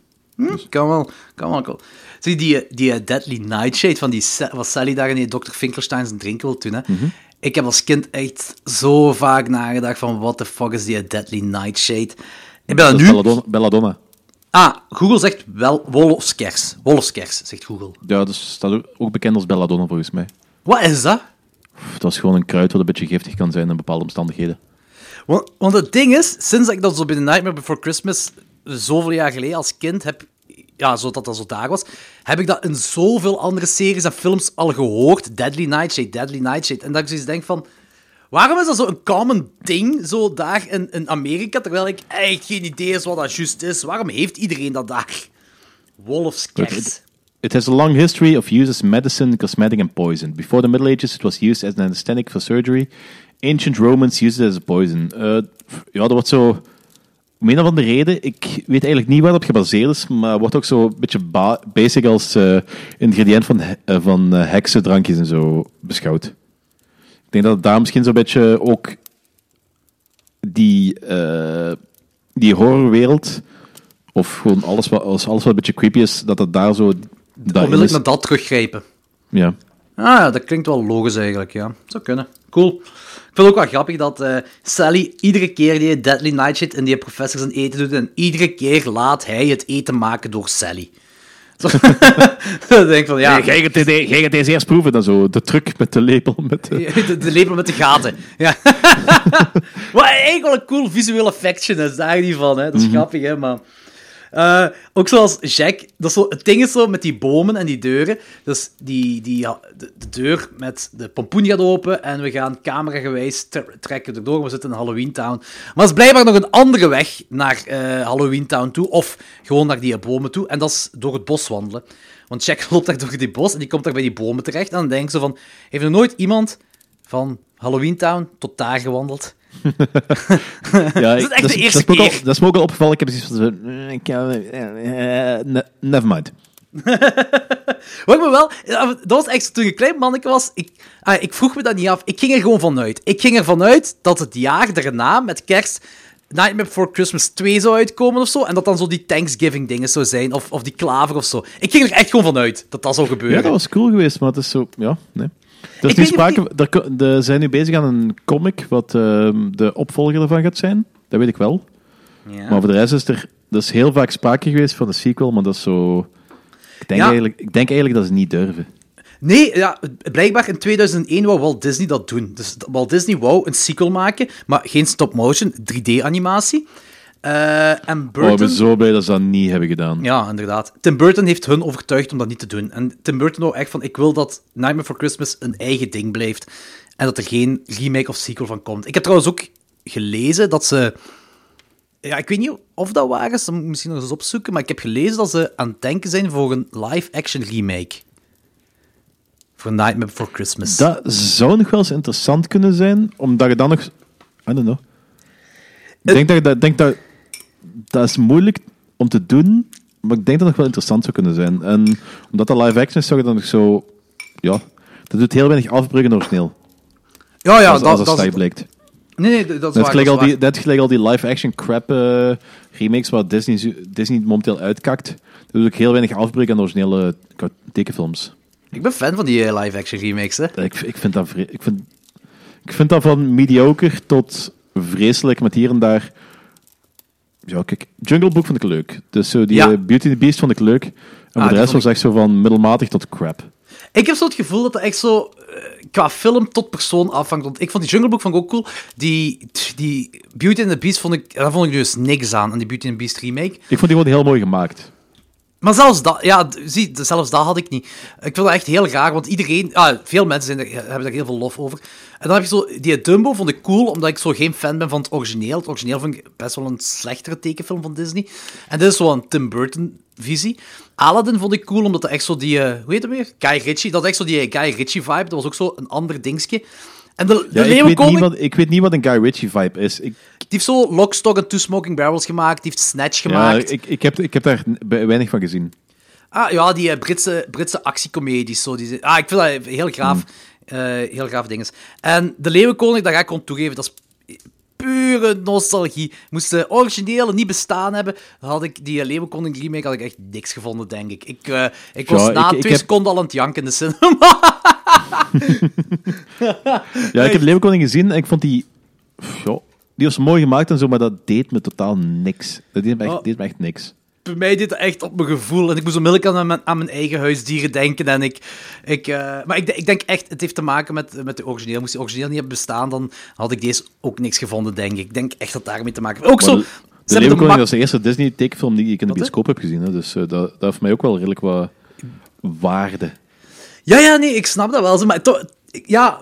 Kan wel, kan wel. Cool. Zie die, die eh, Deadly Nightshade van die wat Sally daar in die Dr. Finkelstein zijn drink wil doen, hè? Ik heb als kind echt zo vaak nagedacht van what the fuck is die Deadly Nightshade? Ik ben dat Dat is nu... Belladonna. Belladonna. Ah, Google zegt wel wolfskers. Wolfskers, zegt Google. Ja, dat staat ook- ook bekend als Belladonna volgens mij. Wat is dat? Dat is gewoon een kruid wat een beetje giftig kan zijn in bepaalde omstandigheden. Want, want het ding is, sinds ik dat zo bij The Nightmare Before Christmas zoveel jaar geleden als kind heb, ja, zodat dat zo daar was, heb ik dat in zoveel andere series en films al gehoord. Deadly Nightshade, Deadly Nightshade. En dat ik zoiets denk van, waarom is dat zo een common ding zo daar in, in Amerika, terwijl ik echt geen idee is wat dat juist is. Waarom heeft iedereen dat daar? Wolfskers. It has a long history of use as medicine, cosmetic, and poison. Before the Middle Ages, it was used as an anesthetic for surgery. Ancient Romans used it as a poison. Eh, ja, dat wordt zo... Om een of andere reden, ik weet eigenlijk niet waar dat op gebaseerd is, maar wordt ook zo een beetje ba- basic als eh, ingrediënt van, he- eh, van eh, heksendrankjes en zo beschouwd. Ik denk dat het daar misschien zo'n beetje ook die, eh, die horrorwereld Of gewoon alles wat, alles wat een beetje creepy is, dat het daar zo... daarin Onmiddellijk is. naar dat teruggrijpen. Ja. Ah dat klinkt wel logisch eigenlijk, ja. Zou kunnen. Cool. Ik vind het ook wel grappig dat eh, Sally iedere keer die Deadly Nightshade in die professor zijn eten doet en iedere keer laat hij het eten maken door Sally. Dan denk ik van, ja. Jij gaat, deze, jij gaat deze eerst proeven, dan zo. De truc met de lepel. Met de... de, de lepel met de gaten. Ja. Wat eigenlijk wel een cool visueel effectje is, daar niet van, hè. Dat is grappig, hè, maar... Eh, ook zoals Jack, dat is zo, het ding is zo met die bomen en die deuren. Dus die, die, ja, de, de deur met de pompoen gaat open en we gaan cameragewijs tre- trekken erdoor. We zitten in Halloween Town. Maar er is blijkbaar nog een andere weg naar eh, Halloween Town toe, of gewoon naar die bomen toe. En dat is door het bos wandelen. Want Jack loopt daar door die bos en die komt daar bij die bomen terecht. En dan denkt ze van, heeft er nooit iemand van Halloween Town tot daar gewandeld? Ja, is ik- echt de eerste dat al- keer. dat is me ook al opgevallen. Ik heb precies van zo... eh, eh, eh, ne- never mind. Wat me wel, dat was echt toen ik klein manneke was, ik, ah, ik vroeg me dat niet af. Ik ging er gewoon vanuit. Ik ging er vanuit dat het jaar daarna, met kerst, Nightmare Before Christmas 2 zou uitkomen of zo, en dat dan zo die Thanksgiving dingen zou zijn, of, of die klaver of zo. Ik ging er echt gewoon vanuit dat dat zou gebeuren. Ja, dat was cool geweest, maar het is zo... Ja, nee. Ik nu niet sprake, er, de zijn nu bezig aan een comic wat ehm, de opvolger ervan gaat zijn. Dat weet ik wel. Ja. Maar voor de rest is er, er is heel vaak sprake geweest van een sequel, maar dat is zo... Ik denk, Ja. eigenlijk, ik denk eigenlijk dat ze niet durven. Nee, ja, blijkbaar in 2001 wou Walt Disney dat doen. Dus Walt Disney wou een sequel maken, maar geen stop-motion, 3D-animatie. Eh, en Oh, ik ben zo blij dat ze dat niet hebben gedaan. Ja, inderdaad. Tim Burton heeft hun overtuigd om dat niet te doen. En Tim Burton wou echt van, ik wil dat Nightmare Before Christmas een eigen ding blijft. En dat er geen remake of sequel van komt. Ik heb trouwens ook gelezen dat ze... Ja, ik weet niet of dat waar is, dat moet ik misschien nog eens opzoeken, maar ik heb gelezen dat ze aan het denken zijn voor een live-action remake. Voor Nightmare Before Christmas. Dat zou nog wel eens interessant kunnen zijn, omdat je dan nog... I don't know. Ik denk dat, dat, denk dat dat is moeilijk om te doen, maar ik denk dat het nog wel interessant zou kunnen zijn. En omdat dat live action is, zou je dan nog zo... Ja, dat doet heel weinig afbruggen origineel. ja, ja, als, dat, als dat dat, is... blijkt. Nee, nee, dat is Net waar. gelijk, dat al is die, net gelijk al die live-action crap eh, remakes waar Disney, Disney momenteel uitkakt. Dat doet ook heel weinig afbruggen aan de originele ka- tekenfilms. Ik ben fan van die eh, live-action remakes, hè. Ik, ik, vind dat ik, vind, ik vind dat van mediocre tot vreselijk met hier en daar. Ja, kijk, Jungle Book vond ik leuk. Dus zo die Ja. eh, Beauty and the Beast vond ik leuk. En voor die de rest was echt zo van middelmatig tot crap. Ik heb zo het gevoel dat het echt zo eh, qua film tot persoon afhangt. Want ik vond die Jungle Book vond ik ook cool. Die, die Beauty and the Beast vond ik, daar vond ik dus niks aan, aan die Beauty and the Beast remake. Ik vond die gewoon heel mooi gemaakt. Maar zelfs dat, ja, zie, zelfs dat had ik niet. Ik vind dat echt heel raar, want iedereen, ah, veel mensen zijn er, hebben daar heel veel lof over. En dan heb je zo, die Dumbo vond ik cool, omdat ik zo geen fan ben van het origineel. Het origineel vond ik best wel een slechtere tekenfilm van Disney. En dit is zo een Tim Burton visie. Aladdin vond ik cool, omdat dat echt zo die, eh, hoe heet het weer? Guy Ritchie, dat echt zo die Guy Ritchie vibe. Dat was ook zo een ander dingetje. En de, de Ja, ik, weet niet wat, ik weet niet wat een Guy Ritchie vibe is. Ik, die heeft zo Lock, Stock and Two Smoking Barrels gemaakt, die heeft Snatch ja, gemaakt. ik, ik, heb, ik heb daar weinig van gezien. Ah ja, die eh, Britse, Britse actiecomedies. Zo, die, ah, ik vind dat heel graaf. Hmm. eh, heel graaf dinges. En de Leeuwenkoning, dat ga ik gewoon toegeven, dat is pure nostalgie. Moest de originele niet bestaan hebben, had ik die eh, Leeuwenkoning remake had ik echt niks gevonden, denk ik. Ik, ik was Ja, na ik- ik twee heb- seconden al aan het janken in de cinema. Ja, ik heb Leeuwenkoning gezien en ik vond die... Ja, die was mooi gemaakt en zo, maar dat deed me totaal niks. Dat deed me echt, Oh. deed me echt niks. Bij mij deed het echt op mijn gevoel. En ik moest onmiddellijk aan mijn, aan mijn eigen huisdieren denken. En ik, ik, eh, maar ik, ik denk echt, het heeft te maken met, met de origineel. Moest die origineel niet hebben bestaan, dan had ik deze ook niks gevonden, denk ik. Ik denk echt dat daarmee te maken heeft. Ook Maar zo... de, was de eerste Disney-tekenfilm die ik in de bioscoop heb gezien. Hè, dus eh, dat, dat heeft mij ook wel redelijk wat waarde. Ja, ja, nee, ik snap dat wel. Maar toch, ik- ja,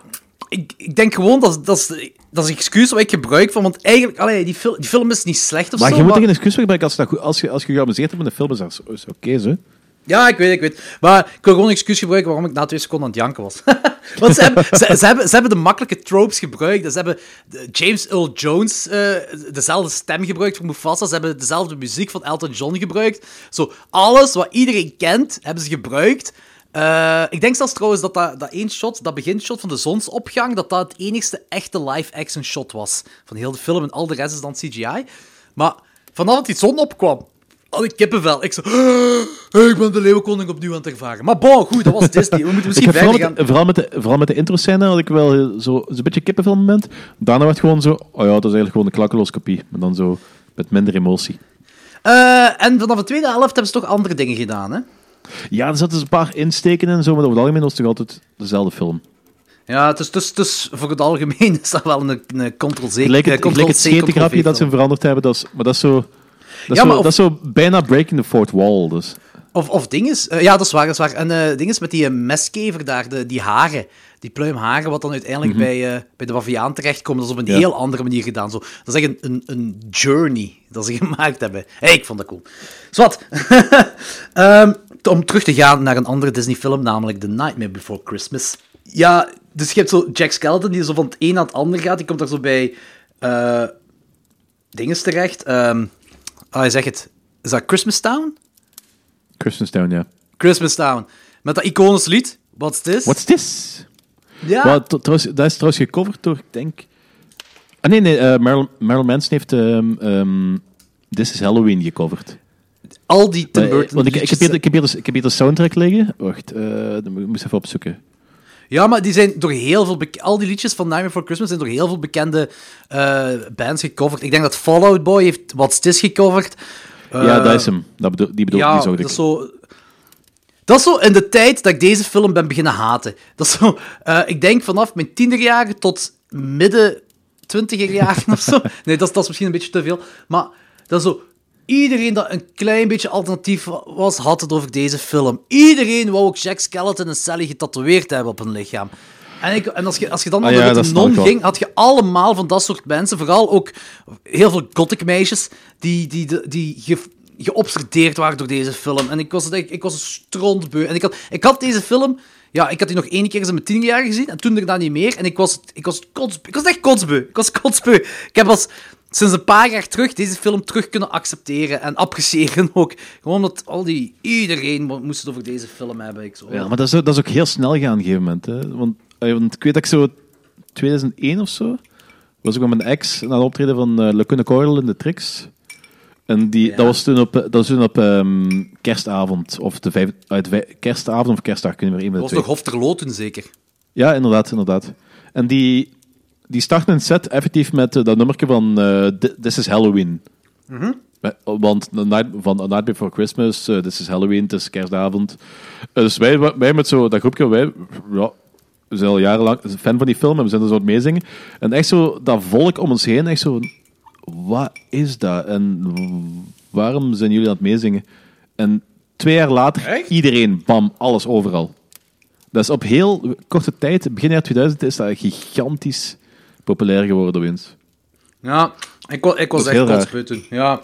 ik, ik denk gewoon dat, dat, is, dat is een excuus wat ik gebruik van. Want eigenlijk, allee, die, fil- die film is niet slecht of Maar zo. je moet er geen excuus voor gebruiken als je, dat goed- als je, als je geamuseerd hebt met de film. Is dat oké, zo. Ja, ik weet, ik weet. Maar ik wil gewoon een excuus gebruiken waarom ik na twee seconden aan het janken was. Want ze hebben, ze, ze hebben, ze hebben de makkelijke tropes gebruikt. Ze hebben James Earl Jones eh, dezelfde stem gebruikt voor Mufasa. Ze hebben dezelfde muziek van Elton John gebruikt. Zo, alles wat iedereen kent, hebben ze gebruikt. Eh, ik denk zelfs trouwens dat dat, dat één shot, dat beginshot van de zonsopgang, dat dat het enigste echte live-action shot was van heel de film. En al de rest is dan CGI. Maar vanaf dat die zon opkwam, al die kippenvel. Ik zo, ik ben de leeuwenkoning opnieuw aan het ervaren. Maar bon, goed, dat was Disney. We moeten Ik misschien verder met, gaan. vooral, met de, vooral met de intro-scène had ik wel heel- zo, zo'n beetje kippenvel moment. Daarna werd het gewoon zo, oh ja, dat is eigenlijk gewoon een klakkeloos kopie. Maar dan zo met minder emotie. Eh, en vanaf de tweede helft hebben ze toch andere dingen gedaan, hè? Ja, er zaten dus een paar insteken en zo, maar over het algemeen was het toch altijd dezelfde film. Ja, het is, dus, dus voor het algemeen is dat wel een, een ctrl-c. Gelijk het, eh, gelijk het schetengrapje dat ze veranderd hebben, dat is, maar dat is zo... Dat is, Ja, zo, of- dat is zo bijna breaking the fourth wall, dus. Of, of dinges. eh, ja, dat is waar, dat is waar. En eh dinges met die eh, meskever daar, de, die haren. Die pluimharen, wat dan uiteindelijk bij, eh, bij de Baviaan terechtkomt. Dat is op een Mhm. Ja. heel andere manier gedaan. Zo. Dat is echt een, een, een journey dat ze gemaakt hebben. Hey, ik vond dat cool. Zwat. Ehm, om terug te gaan naar een andere Disney-film, namelijk The Nightmare Before Christmas. Ja, dus je hebt zo Jack Skeleton die zo van het een naar het ander gaat. Die komt daar zo bij eh dinges terecht. Ehm ah, je zegt het. Is dat Christmas Town? Christmas Town, ja. Christmas Town. Met dat iconisch lied. What's this? What's this? Ja. Trouwens, dat is trouwens gecoverd door, ik denk... Ah nee, nee, eh Marilyn, Marilyn Manson heeft ehm, ehm, This is Halloween gecoverd. Al die Tim Maar, Burton Want ik, ik, heb hier, ik, heb hier, dus- ik heb hier de soundtrack liggen. Wacht, eh dan moet ik moest even opzoeken. Ja, maar die zijn door heel veel... Al die liedjes van Nightmare Before Christmas zijn door heel veel bekende eh, bands gecoverd. Ik denk dat Fallout Boy heeft What's This gecoverd. ja, Eh, dat is hem. Dat bedoel, die bedoel ja, die dat ik. is zo... Dat is zo in de tijd dat ik deze film ben beginnen haten. Dat is zo... eh, ik denk vanaf mijn tienerjaren tot midden twintiger jaren of zo. Nee, dat is, dat is misschien een beetje te veel. Maar dat is zo... Iedereen dat een klein beetje alternatief wa- was, had het over deze film. Iedereen wou ook Jack Skeleton en Sally getatoeëerd hebben op hun lichaam. En, ik, en als, je, als je dan Ah naar ja, de non ging, had je allemaal van dat soort mensen, vooral ook heel veel gothic meisjes, die, die, die, die ge, geobsedeerd waren door deze film. En ik was, ik, ik was strontbeu. En ik had, ik had deze film, ja, ik had die nog één keer in mijn tien jaar gezien, en toen daarna niet meer. En ik was, ik was, kotsbeu. ik was echt kotsbeu. Ik was kotsbeu. Ik heb als, sinds een paar jaar terug deze film terug kunnen accepteren en appreciëren ook. Gewoon omdat al die, iedereen mo- moest het over deze film hebben. Ik zo, Ja, maar dat is, ook- dat is ook heel snel gaan op een gegeven moment. Hè. Want, eh, want ik weet dat ik zo 2001 of zo was ik met mijn ex naar een optreden van uh, Le Cune Coil in de Trix. En die, Ja. dat was toen op, dat was toen op ehm, kerstavond. Of de vijf, uit kerstavond of kerstdag, kunnen we een van dat was toch Hofterlo toen zeker? Ja, inderdaad, inderdaad. En die, die starten een set effectief met eh, dat nummertje van eh, Thi- This is Halloween. Wij- Want the night, van A Night Before Christmas, eh, This is Halloween, het is kerstavond. Eh, dus wij, wij met zo dat groepje, wij ja, we zijn al jarenlang fan van die film en we zijn er zo aan het meezingen. En echt zo dat volk om ons heen, echt zo, wat is dat? En waarom zijn jullie aan het meezingen? En twee jaar later, Echt? iedereen, bam, alles overal. Dat is op heel korte tijd, begin jaar 2000, is dat gigantisch populair geworden bij ons. Ja, ik, wa- ik was Dat echt toen. Ja.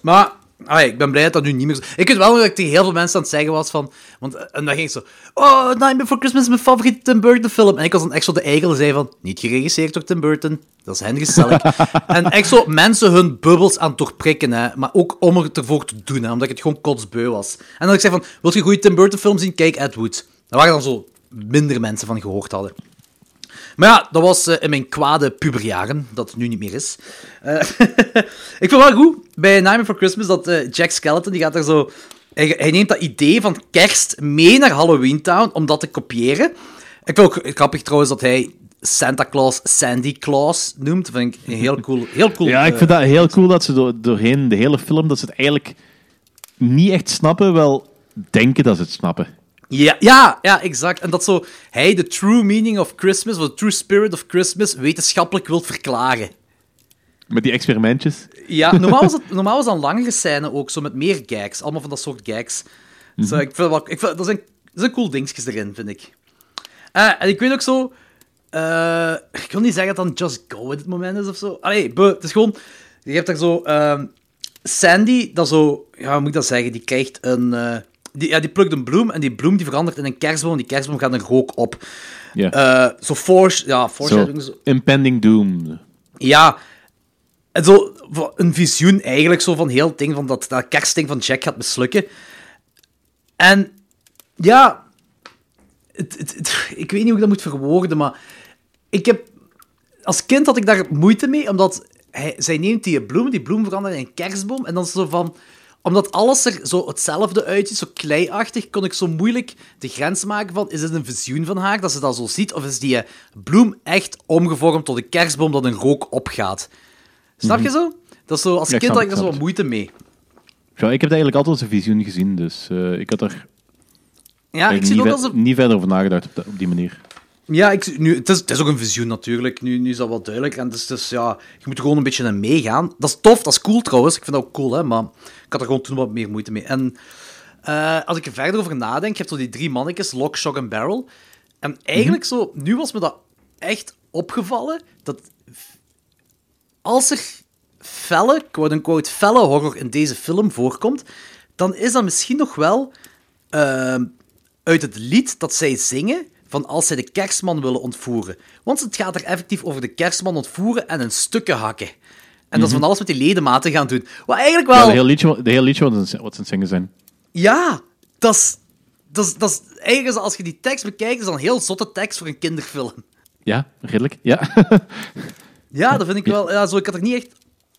Maar ah, ik ben blij dat dat nu niet meer zo... Ik weet wel dat ik tegen heel veel mensen aan het zeggen was van... Want, eh, en dan ging ik zo... Oh, Nightmare Before Christmas is mijn favoriete Tim Burton film. En ik was dan echt zo de eigen zei van... Niet geregisseerd door Tim Burton. Dat is Henry Selick. en echt zo mensen hun bubbels aan het doorprikken, hè. Maar ook om er ervoor te doen, hè. Omdat ik het gewoon kotsbeu was. En dan ik zei van... Wil je een goede Tim Burton film zien? Kijk Ed Wood. Daar waren dan zo minder mensen van gehoord hadden. Maar ja, dat was eh, in mijn kwade puberjaren, dat het nu niet meer is. Eh, ik vind wel goed, bij Nightmare Before Christmas, dat eh, Jack Skeleton, die gaat er zo... Hij, hij neemt dat idee van kerst mee naar Halloween Town, om dat te kopiëren. Ik vind ook grappig trouwens dat hij Santa Claus Sandy Claus noemt. Dat vind ik een heel cool... Heel cool Ja, ik vind dat heel cool dat ze door, doorheen de hele film, dat ze het eigenlijk niet echt snappen, wel denken dat ze het snappen. Ja, ja, ja, exact. En dat zo hij de true meaning of Christmas, of the true spirit of Christmas, wetenschappelijk wil verklaren. Met die experimentjes. Ja, normaal was, het, normaal was dat een langere scène ook, zo met meer gags. Allemaal van dat soort gags. Eh, ik vind wel, ik vind, dat, zijn, dat zijn cool dingetjes erin, vind ik. Eh, en ik weet ook zo... eh, ik wil niet zeggen dat dan Just Go in het moment is of zo. Allee, het is gewoon... Je hebt daar zo... ehm, Sandy, dat zo... Ja, hoe moet ik dat zeggen? Die krijgt een... die, ja, die plukt een bloem en die bloem die verandert in een kerstboom. En die kerstboom gaat een rook op. Ja. Zo force... Ja, foreshadowing. Zo. impending doom. Ja, en zo een visioen eigenlijk zo van heel het ding van dat, dat kerstding van Jack gaat mislukken. En ja, het, het, het- ik weet niet hoe ik dat moet verwoorden, maar ik heb, als kind had ik daar moeite mee, omdat hij, zij neemt die bloem, die bloem verandert in een kerstboom, en dan is zo van, omdat alles er zo hetzelfde uitziet, zo kleiachtig, kon ik zo moeilijk de grens maken van, is het een visioen van haar, dat ze dat zo ziet, of is die eh, bloem echt omgevormd tot een kerstboom dat een rook opgaat? Snap je zo? Dat is zo, als Ja, kind had ik er zo wat moeite mee. Ja, ik heb eigenlijk altijd een visioen gezien, dus eh, ik had er Ja, ik zie niet, ook ver- als een... niet verder over nagedacht op, de- op die manier. Ja, ik, nu, het, is, het is ook een visioen natuurlijk. Nu, nu is dat wel duidelijk. En dus, dus ja, je moet er gewoon een beetje in meegaan. Dat is tof, dat is cool trouwens. Ik vind dat ook cool, hè. Maar had er gewoon toen wat meer moeite mee. En eh, als ik er verder over nadenk, je hebt zo die drie mannetjes, Lock, Shock en Barrel. En eigenlijk zo, nu was me dat echt opgevallen, dat als er felle, quote-unquote, felle horror in deze film voorkomt, dan is dat misschien nog wel ehm, uit het lied dat zij zingen van als zij de kerstman willen ontvoeren. Want het gaat er effectief over de kerstman ontvoeren en in stukken hakken. En dat is van alles met die ledematen gaan doen. Wat eigenlijk wel... Ja, de hele liedje, de hele liedje wat ze wat ze aan het zingen zijn. Ja, dat is... Dat is, eigenlijk, als je die tekst bekijkt, is dat een heel zotte tekst voor een kinderfilm. Ja, redelijk. Ja. Ja, dat vind ik wel... Ja, zo, ik had er niet echt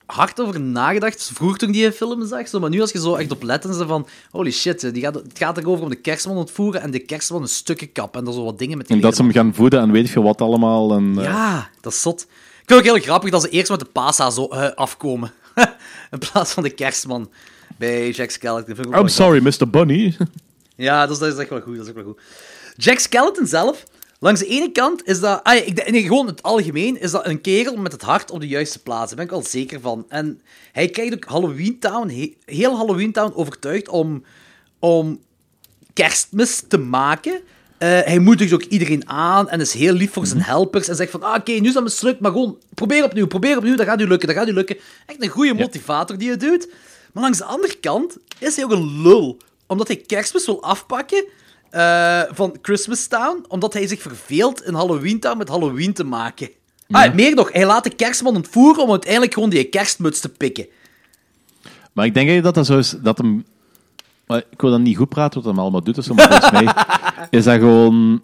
hard over nagedacht, vroeger toen ik die film zag. Zo, maar nu als je zo echt op let en ze van... Holy shit, die gaat, het gaat erover om de kerstman ontvoeren en de kerstman in stukken kappen. En dat zo wat dingen met die en dat ze hem gaan voeden en weet je wat allemaal. En, eh, Ja, dat is zot. Ik vind het ook heel grappig dat ze eerst met de pasa zo eh, afkomen. In plaats van de kerstman bij Jack Skellington. Ook I'm wel sorry, Mr. Bunny. Ja, dat is, dat is echt wel goed. Dat is echt wel goed. Jack Skeleton zelf, langs de ene kant is dat... Ah, ik, denk- nee, gewoon het algemeen is dat een kerel met het hart op de juiste plaats. Daar ben ik wel zeker van. En hij krijgt ook Halloween Town, he- heel Halloween Town overtuigd om, om kerstmis te maken. Eh, hij moedigt ook iedereen aan en is heel lief voor zijn helpers. En zegt van, ah, oké, nu is dat mislukt, maar gewoon probeer opnieuw, probeer opnieuw, dat gaat u lukken, dat gaat u lukken. Echt een goede motivator die hij doet. Maar langs de andere kant is hij ook een lul. Omdat hij kerstmis wil afpakken eh, van Christmas Town, omdat hij zich verveelt in Halloween Town met Halloween te maken. Ah, meer nog, hij laat de kerstman ontvoeren om uiteindelijk gewoon die kerstmuts te pikken. Maar ik denk dat dat zo is, dat hem... maar Ik wil dan niet goed praten wat hij allemaal doet, dus, maar volgens mij is dat gewoon...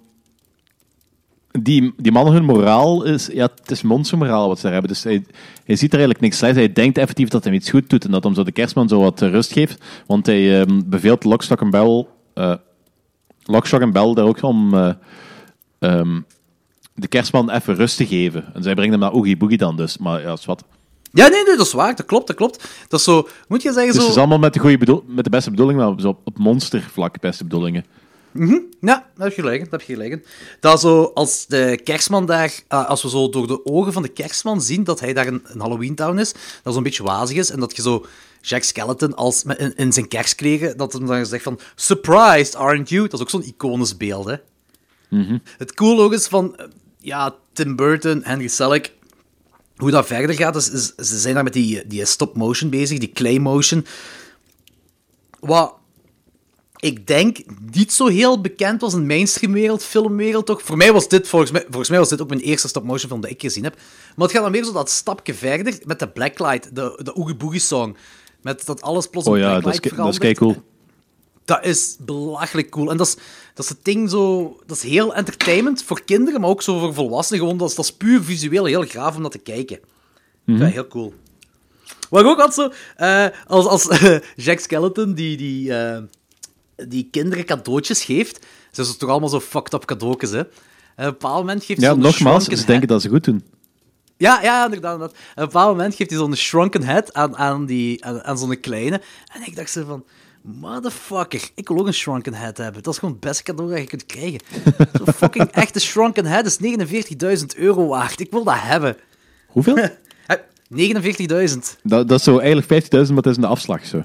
Die, die mannen, hun moraal is... Ja, het is monstermoraal wat ze daar hebben. Dus hij, hij ziet er eigenlijk niks slechts. Hij denkt effectief dat hij iets goed doet en dat hem zo de kerstman zo wat eh, rust geeft. Want hij ehm, beveelt Lockstock en Bell... eh Lockstock en Bell daar ook om... eh, ehm, de kerstman even rust te geven. En zij brengen hem naar Oogie Boogie dan dus. Maar ja, is wat. Ja, nee, nee, dat is waar, dat klopt, dat klopt. Dat is zo, moet je zeggen, Dus zo... het is allemaal met de, goede bedoel- met de beste bedoelingen, maar op, op monstervlak beste bedoelingen. Ja, daar heb je gelijk daar heb je. Dat zo, als de kerstman daar, eh, als we zo door de ogen van de kerstman zien dat hij daar een, een Halloween Town is, dat zo'n beetje wazig is, en dat je zo Jack Skeleton als, in, in zijn kerstkleren, dat hem dan zegt van, surprised, aren't you? Dat is ook zo'n iconisch beeld, hè. Het cool ook is van, ja, Tim Burton, Henry Selick, hoe dat verder gaat, is, is- ze zijn daar met die, die stop-motion bezig, die clay-motion. Wat ik denk, niet zo heel bekend was in mainstreamwereld, filmwereld toch. Voor mij was dit, volgens mij, volgens mij was dit ook mijn eerste stop-motion film dat ik gezien heb. Maar het gaat dan weer zo dat stapje verder met de Blacklight, de, de Oogie Boogie song. Met dat alles plots Oh in ja, dat Blacklight is, dat is verandert. kei cool. Dat is belachelijk cool. En dat is, dat is het ding zo... Dat is heel entertainment voor kinderen, maar ook zo voor volwassenen. Gewoon, dat is, dat is puur visueel heel graaf om dat te kijken. Ja, heel cool. Wat ik ook had zo... eh, als als Jack Skeleton die, die, eh, die kinderen cadeautjes geeft... Zijn ze toch allemaal zo fucked up cadeautjes, hè? En op een bepaald moment geeft hij Ja, nogmaals, ze denken dat ze goed doen. ja, ja, inderdaad. inderdaad. En op een bepaald moment geeft hij zo'n shrunken head aan, aan, die, aan, aan zo'n kleine. En ik dacht zo van... Motherfucker, ik wil ook een shrunken head hebben. Dat is gewoon het beste cadeau dat je kunt krijgen. Zo'n fucking echte shrunken head is 49.000 euro waard. Ik wil dat hebben. Hoeveel? Eh, 49.000. dat, dat is zo eigenlijk 50.000, maar dat is een afslag zo.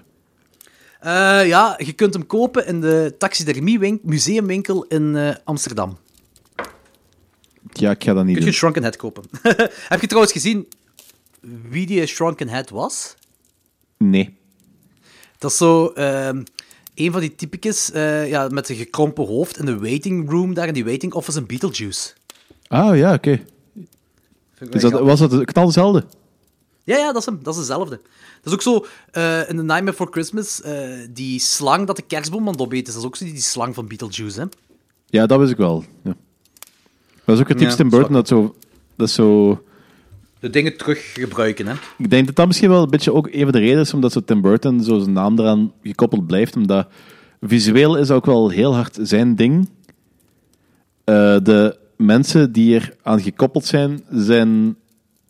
Eh, ja, je kunt hem kopen in de taxidermie museumwinkel in eh, Amsterdam. Ja, ik ga dat niet Kun je een doen. shrunken head kopen. Heb je trouwens gezien wie die shrunken head was? Nee. Dat is zo ehm, een van die typicus eh, ja, met een gekrompen hoofd in de waiting room daar in die waiting office in Beetlejuice. Ah, ja, oké. Was dat knal dezelfde? Ja, ja, dat is hem. Dat is dezelfde. Dat is ook zo eh, in The Nightmare Before Christmas, eh, die slang dat de kerstboom aan het opeten is. Dat is ook zo die, die slang van Beetlejuice, hè? Ja, dat wist ik wel. Ja. Dat is ook het typisch Ja, Tim Burton, dat, zo, dat is zo... de dingen terug gebruiken. Hè. Ik denk dat dat misschien wel een beetje ook een van de redenen is omdat zo Tim Burton zo zijn naam eraan gekoppeld blijft. Omdat visueel is ook wel heel hard zijn ding. Eh, de mensen die er aan gekoppeld zijn, zijn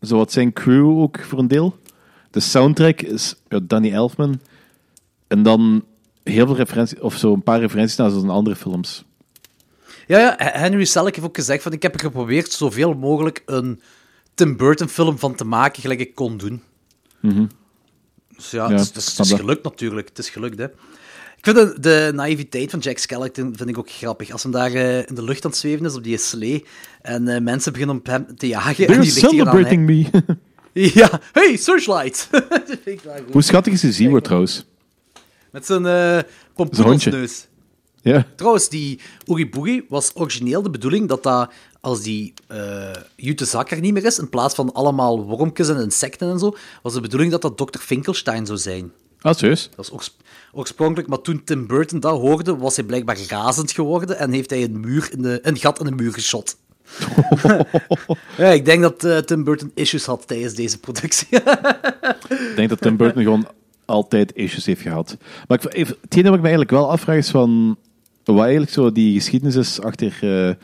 zowat zijn crew ook voor een deel. De soundtrack is ja, Danny Elfman. En dan heel veel referenties, of zo een paar referenties naar zo'n andere films. Ja, ja, Henry Selick heeft ook gezegd van ik heb er geprobeerd zoveel mogelijk een Tim Burton film van te maken gelijk ik kon doen. Dus ja, Ja, het is, het is- het gelukt natuurlijk. Het is gelukt, hè. Ik vind de, de naïviteit van Jack Skellington vind ik ook grappig. Als hem daar eh, in de lucht aan het zweven is op die slee en eh, mensen beginnen op hem te jagen. en They're die ligt hier aan celebrating me. Ja, hey, Searchlight! Hoe schattig is die Zero trouwens? Met zijn eh Zijn hondje. pompoensneus. Ja. Trouwens, die Oogie Boogie was origineel de bedoeling dat dat, als die eh jute zak er niet meer is, in plaats van allemaal wormpjes en insecten en zo, was de bedoeling dat dat Dr. Finkelstein zou zijn. Ah, serieus? Dat oors- oorspronkelijk, maar toen Tim Burton dat hoorde, was hij blijkbaar razend geworden en heeft hij een, muur in de, een gat in de muur geschot. ja, ik denk dat eh, Tim Burton issues had tijdens deze productie. Ik denk dat Tim Burton gewoon altijd issues heeft gehad. Maar ik, even, wat ik me eigenlijk wel afvraag is van... Wat eigenlijk zo die geschiedenis is achter eh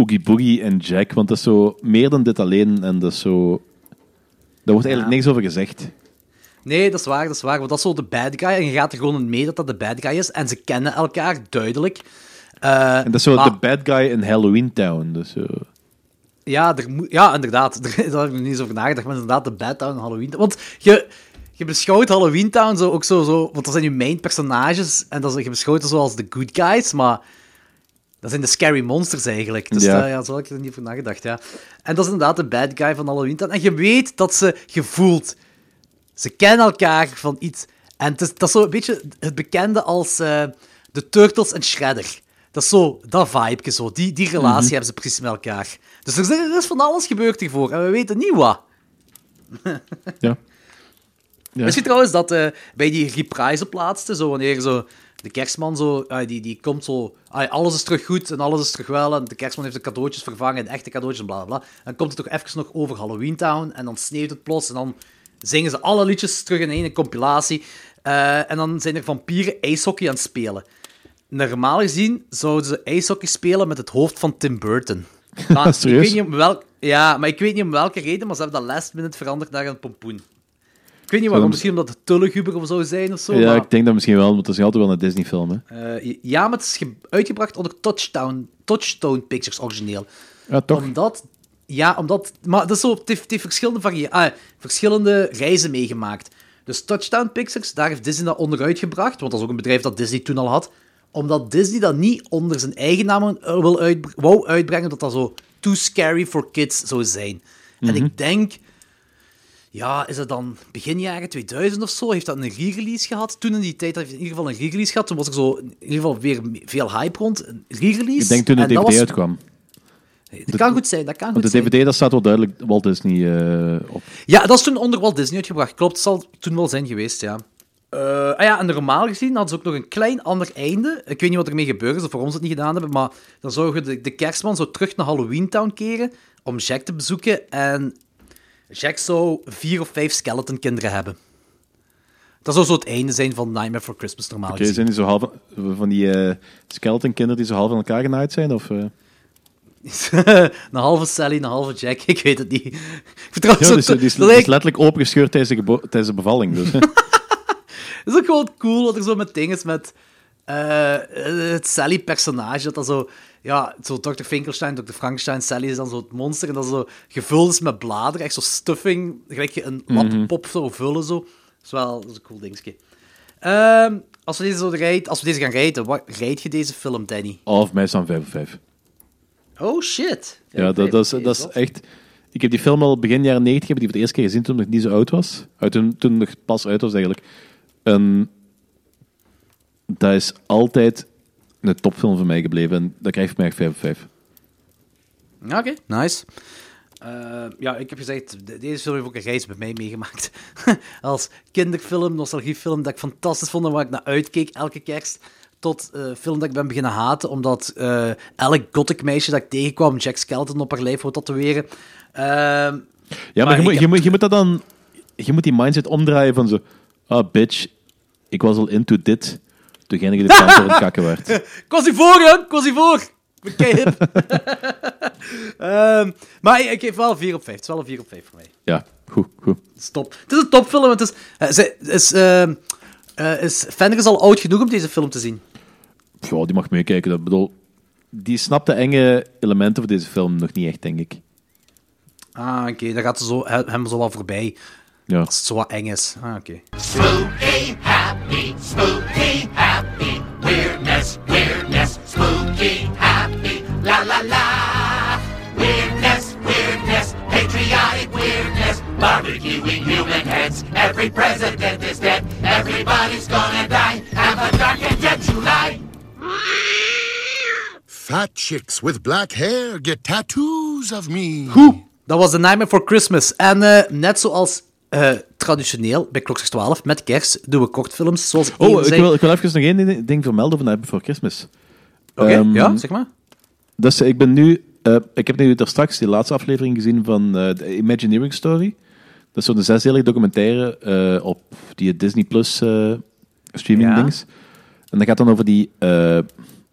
Oogie Boogie en Jack. Want dat is zo meer dan dit alleen. En dat is zo... Daar wordt eigenlijk niks over gezegd. Nee, dat is waar, dat is waar. Want dat is zo de bad guy. En je gaat er gewoon in mee dat dat de bad guy is. En ze kennen elkaar, duidelijk. Eh, En dat is zo maar- de bad guy in Halloween Town. Dus zo... Ja, er moet- ja, inderdaad. Daar heb ik niet eens over nagedacht. Maar inderdaad, de Bad Town en Halloween Want je, je beschouwt Halloween Town zo, ook zo, zo... Want dat zijn je main personages. En dat is, je beschouwt ze zoals de good guys. Maar dat zijn de scary monsters eigenlijk. Dus Ja. zo had ik er niet over nagedacht, ja. En dat is inderdaad de bad guy van Halloween. En je weet dat ze... Je voelt... Ze kennen elkaar van iets. En het is, dat is zo een beetje het bekende als eh, de Turtles en Shredder. Dat is zo, dat vibe zo. Die, die relatie hebben ze precies met elkaar. Dus er is, er is van alles gebeurd hiervoor. En we weten niet wat. Ja. Ja. Je trouwens dat eh, bij die reprise plaatste, zo wanneer zo de kerstman zo, ah, die, die komt zo, ah, alles is terug goed en alles is terug wel en de kerstman heeft de cadeautjes vervangen, de echte cadeautjes en bla bla bla. Dan komt het toch even nog over Halloween Town en dan sneeuwt het plots en dan zingen ze alle liedjes terug in één compilatie. Eh, en dan zijn er vampieren ijshockey aan het spelen. Normaal gezien zouden ze ijshockey spelen met het hoofd van Tim Burton. Maar ik weet niet om welk, ja, maar ik weet niet om welke reden, maar ze hebben dat last minute veranderd naar een pompoen. Ik weet niet waarom, misschien omdat het te luguber of zo zijn of zo. ja, maar, ik denk dat misschien wel, want dat is altijd wel een Disney-film. Hè. eh, ja, maar het is ge- uitgebracht onder Touchdown, Touchstone Pictures origineel. Ja, toch? Omdat, ja, omdat, maar dat is zo, het heeft, het heeft verschillende, ah, verschillende reizen meegemaakt. Dus Touchdown Pictures, daar heeft Disney dat onderuit gebracht, want dat is ook een bedrijf dat Disney toen al had. Omdat Disney dat niet onder zijn eigen naam eh, wil uitbr- wou uitbrengen, dat dat zo too scary for kids zou zijn. En ik denk, ja, is het dan begin jaren 2000 of zo? Heeft dat een re-release gehad? Toen in die tijd heeft in ieder geval een re-release gehad. Toen was er zo in ieder geval weer veel hype rond. Een re-release. Ik denk toen de En dat DVD was- uitkwam. Dat kan goed zijn, dat kan goed de zijn. DVD, dat staat wel duidelijk Walt Disney eh, op. Ja, dat is toen onder Walt Disney uitgebracht. Klopt, het zal toen wel zijn geweest, ja. Eh, ah ja, en normaal gezien hadden ze ook nog een klein ander einde. Ik weet niet wat ermee gebeurd is of waarom ze het niet gedaan hebben, maar dan zouden de, de kerstman zo terug naar Halloween Town keren om Jack te bezoeken en Jack zou vier of vijf skeleton kinderen hebben. Dat zou zo het einde zijn van Nightmare for Christmas normaal Oké, zijn die zo half van die eh skeleton kinderen die zo half aan elkaar genaaid zijn? Of, eh? een halve Sally, een halve Jack, ik weet het niet. Ik vertrouw Ja, dus, die is, dat is letterlijk opengescheurd tijdens de, tijdens de bevalling. Dus. Het is ook gewoon cool dat er zo met dingen is met eh, het Sally-personage. Dat dat zo, ja, zo Dr. Finkelstein, Dr. Frankenstein, Sally is dan zo het monster. En dat zo gevuld is met bladeren, echt zo stuffing. Gelijk je een lappop zou vullen zo. Dat is wel dat is een cool dingetje. Ehm, als, we deze zo rijden, als we deze gaan rijden, wat rijd je deze film, Danny? Of mij staan 5 of 5. Oh shit. Ja, dat, dat, is, dat is echt... Ik heb die film al begin jaren 90, heb ik die voor de eerste keer gezien toen ik niet zo oud was. Uit toen, toen ik nog pas uit was eigenlijk. En dat is altijd een topfilm voor mij gebleven. En dat krijgt voor mij echt 5 of 5. Ja, Oké, nice. Eh, ja, ik heb gezegd, de- deze film heeft ook een reis bij mij meegemaakt. Als kinderfilm, nostalgiefilm, dat ik fantastisch vond en waar ik naar uitkeek elke kerst. Tot eh film dat ik ben beginnen haten, omdat eh, elk gothic meisje dat ik tegenkwam Jack Skeleton op haar lijf wou tatoeëren. Ehm, Ja, maar, Maar je, moet, heb- je, moet, je moet dat dan... Je moet die mindset omdraaien van zo... Ah, bitch, ik was al into dit toen jij dit kant voor het kakken werd. Ik was hiervoor, hè? Ik was hiervoor. Ik ben kei hip. Ehm, maar ik geef wel 4 op 5. Het is wel een 4 op 5 voor mij. Ja, goed, goed. Het is top. Het is een topfilm. Het is, eh, zij- is, ehm, eh, is Fenris al oud genoeg om deze film te zien? Ja, die mag meekijken. Dat bedoel, die snapt de enge elementen van deze film nog niet echt, denk ik. Ah, oké. Dan gaat ze zo, he- hem zo wel voorbij. Ja. Als het zo wat eng is. Ah, oké. Happy, Barbecuing human heads. Every president is dead. Everybody's gonna die. Have a dark and dead July. Fat chicks with black hair get tattoos of me. Dat was The Nightmare for Christmas. En eh, net zoals eh, traditioneel bij Klokslag 12 met kerst doen we kortfilms. Zoals ik Oh, ik zei. wil, ik wil even nog één ding- ding vermelden van Night Before Christmas. Oké, Ehm, ja, zeg maar. Dus ik ben nu... eh, ik heb nu daar straks die laatste aflevering gezien van de Imagineering Story. Dat is zo'n zesdelige documentaire eh, op die Disney Plus eh, streaming Ja. dings. En dat gaat dan over die... eh,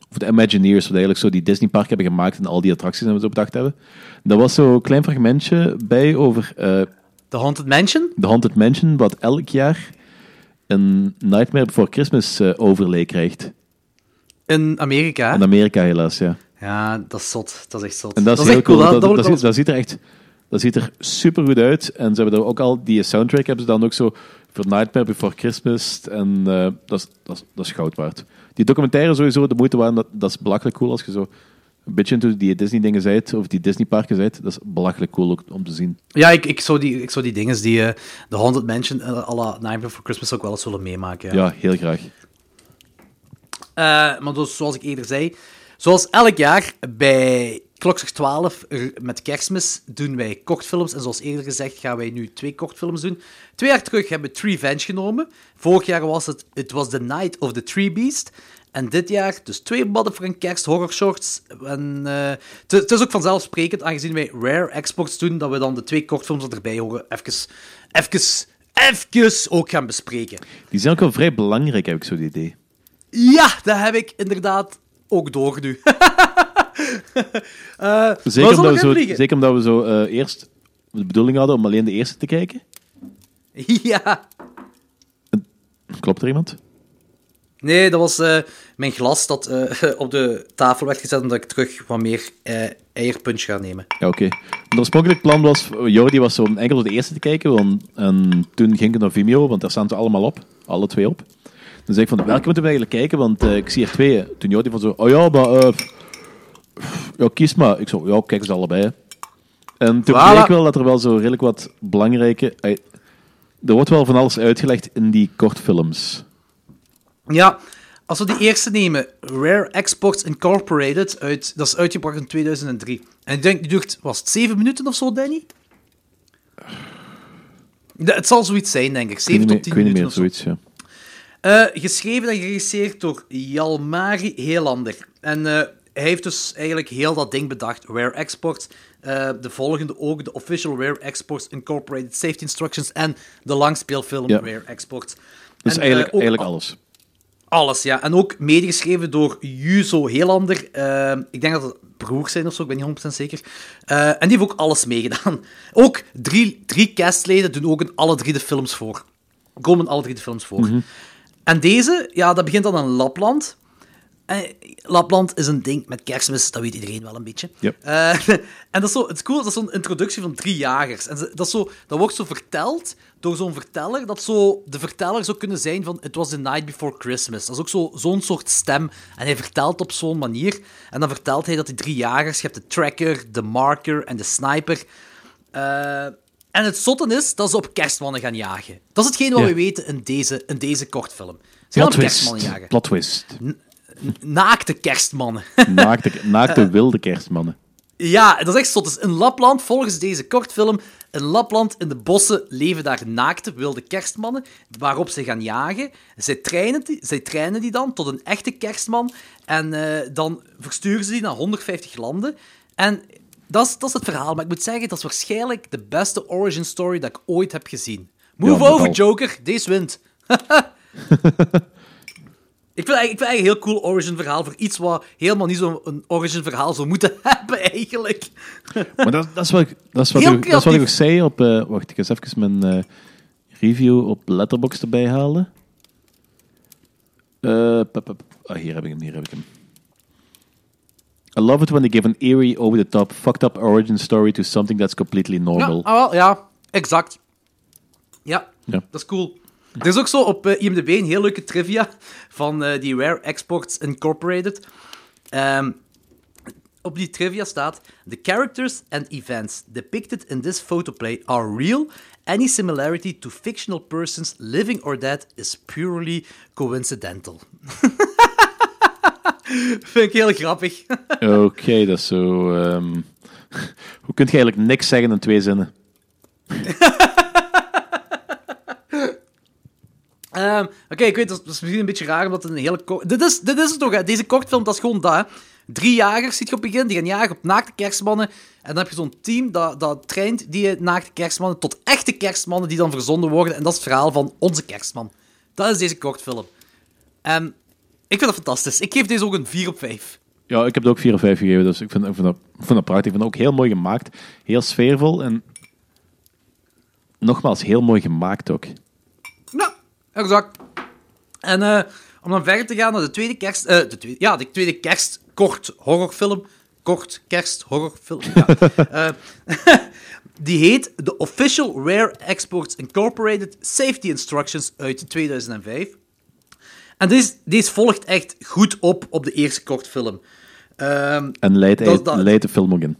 over de Imagineers, wat eigenlijk zo die Disney park hebben gemaakt en al die attracties en we zo bedacht hebben. Daar was zo'n klein fragmentje bij over The Haunted Mansion? de Haunted Mansion, wat elk jaar een Nightmare Before Christmas overlay krijgt. In Amerika? In Amerika helaas, ja. Ja, dat is zot. Dat is echt zot. En dat is, heel cool. Dat, Dat, dat, dat, dat ziet er echt dat ziet er super goed uit. En ze hebben er ook al die soundtrack hebben ze dan ook zo voor Nightmare Before Christmas. En eh, dat, is, dat, is, dat is goud waard. Die documentaire sowieso de moeite waard. Dat, dat is belachelijk cool als je zo een beetje into die Disney dingen zijt, of die Disney parken zijt. Dat is belachelijk cool ook om te zien. Ja, ik, ik, zou die, ik zou die dingen die eh Haunted Mansion uh, à la Nightmare for Christmas ook wel eens willen meemaken. Ja. Ja, heel graag. Eh, maar dus, zoals ik eerder zei, zoals elk jaar bij Klokslag 12 er- met kerstmis doen wij kortfilms. En zoals eerder gezegd gaan wij nu twee kortfilms doen. Twee jaar terug hebben we Tree Venge genomen. Vorig jaar was het It Was the Night of the Tree Beast. En dit jaar dus twee badden voor een kerst, horror shorts. En eh, het is ook vanzelfsprekend, aangezien wij rare exports doen, dat we dan de twee kortfilms dat erbij horen even, even, even ook gaan bespreken. Die zijn ook wel vrij belangrijk, heb ik zo het idee. Ja, dat heb ik inderdaad ook door nu. Eh, Zeker omdat, we zo, zeker omdat we zo eh, eerst de bedoeling hadden om alleen de eerste te kijken. Ja. Klopt er iemand? Nee, dat was eh, mijn glas dat eh, op de tafel werd gezet omdat ik terug wat meer eh, eierpunch ga nemen. Ja, oké. Het oorspronkelijk plan was, Jordi was zo om enkel de eerste te kijken, want, en toen ging ik naar Vimeo, want daar staan ze allemaal op, alle twee op. Dan zei ik van, welke moeten we eigenlijk kijken, want eh, ik zie er twee. Toen Jordi van zo, oh ja, maar, eh, ja, kies maar. Ik zo, ja, kijk eens allebei. En toen Voilà. bleek wel dat er wel zo redelijk wat belangrijke... er wordt wel van alles uitgelegd in die kortfilms. Ja, als we die eerste nemen, Rare Exports Incorporated, uit, dat is uitgebracht in 2003. En ik denk, die duurt, was het zeven minuten of zo, Danny? Het zal zoiets zijn, denk ik. Ik Zeven tot tien ik weet niet minuten meer, zoiets, ja. Eh, geschreven en geregisseerd door Jalmari Helander. En eh, hij heeft dus eigenlijk heel dat ding bedacht. Rare Exports. eh, de volgende ook, de Official Rare Exports Incorporated Safety Instructions en de langspeelfilm Ja. Rare Exports. Dus En, eigenlijk, eh, eigenlijk al- alles. Alles, ja. En ook medegeschreven door Juzo Helander. Eh, ik denk dat het broers zijn of zo, ik ben niet 100% zeker. En die heeft ook alles meegedaan. Ook drie, drie castleden doen ook in alle drie de films voor. Komen in alle drie de films voor. En deze, ja, dat begint dan in Lapland. Eh, Lapland is een ding met kerstmis, dat weet iedereen wel een beetje. Yep. Eh, en dat is zo, het is cool, dat is zo'n introductie van drie jagers. En dat, is zo, dat wordt zo verteld door zo'n verteller, dat zo de verteller zou kunnen zijn van It was the night before Christmas. Dat is ook zo, zo'n soort stem. En hij vertelt op zo'n manier. En dan vertelt hij dat die drie jagers, je hebt de tracker, de marker en de sniper... eh, en het zotte is dat ze op kerstmannen gaan jagen. Dat is hetgeen wat Ja. we weten in deze, in deze kortfilm. Ze gaan op kerstmannen jagen. Plot twist. Naakte kerstmannen. Naakte, naakte wilde kerstmannen. Ja, dat is echt zot. Dus in Lapland, volgens deze kortfilm, in Lapland in de bossen leven daar naakte wilde kerstmannen, waarop ze gaan jagen. Zij trainen die, zij trainen die dan tot een echte kerstman en eh, dan versturen ze die naar 150 landen. En dat is, dat is het verhaal. Maar ik moet zeggen, dat is waarschijnlijk de beste origin story dat ik ooit heb gezien. Move Ja, over. Joker. Deze wint. ik, vind, eigenlijk- ik vind eigenlijk een heel cool origin verhaal voor iets wat helemaal niet zo'n origin verhaal zou moeten hebben, eigenlijk. Maar dat, dat, is wat ik, dat, is wat ik, dat is wat ik ook zei op... eh, wacht, ik ga eens even mijn eh, review op Letterboxd erbij halen. Eh, pap, pap. Ah, hier heb ik hem, hier heb ik hem. I love it when they give an eerie, over-the-top, fucked up origin story to something that's completely Ja, normal. ah, wel, ja, exact. Ja, Ja. dat is cool. Er is ook zo op eh, IMDb een heel leuke trivia van eh, die Rare Exports Incorporated. Ehm, op die trivia staat: The characters and events depicted in this photoplay are real. Any similarity to fictional persons, living or dead, is purely coincidental. Vind ik heel grappig. Oké, dat is zo... ehm, hoe kun je eigenlijk niks zeggen in twee zinnen? Ehm, Oké, ik weet, dat is, dat is misschien een beetje raar, omdat het een hele. Dit is, dit is het toch. Deze kortfilm, dat is gewoon dat. Drie jagers ziet je op het begin, die gaan jagen op naakte kerstmannen. En dan heb je zo'n team dat, dat traint die naakte kerstmannen tot echte kerstmannen die dan verzonden worden. En dat is het verhaal van onze kerstman. Dat is deze kortfilm. En ik vind dat fantastisch. Ik geef deze ook een 4 op 5. Ja, ik heb er ook 4 of 5 gegeven, dus ik vind, ik vind, dat, ik vind dat prachtig. Ik vind het ook heel mooi gemaakt. Heel sfeervol en... Nogmaals, heel mooi gemaakt ook. Exact. En eh, om dan verder te gaan naar de tweede kerst... eh, de tweede, ja, de tweede kerstkort horrorfilm. Kort kerst horrorfilm. Ja. Eh, die heet The Official Rare Exports Incorporated Safety Instructions uit 2005. En deze, deze volgt echt goed op op de eerste kortfilm. Ehm En leidt, Dat- dat- leidt de film ook in.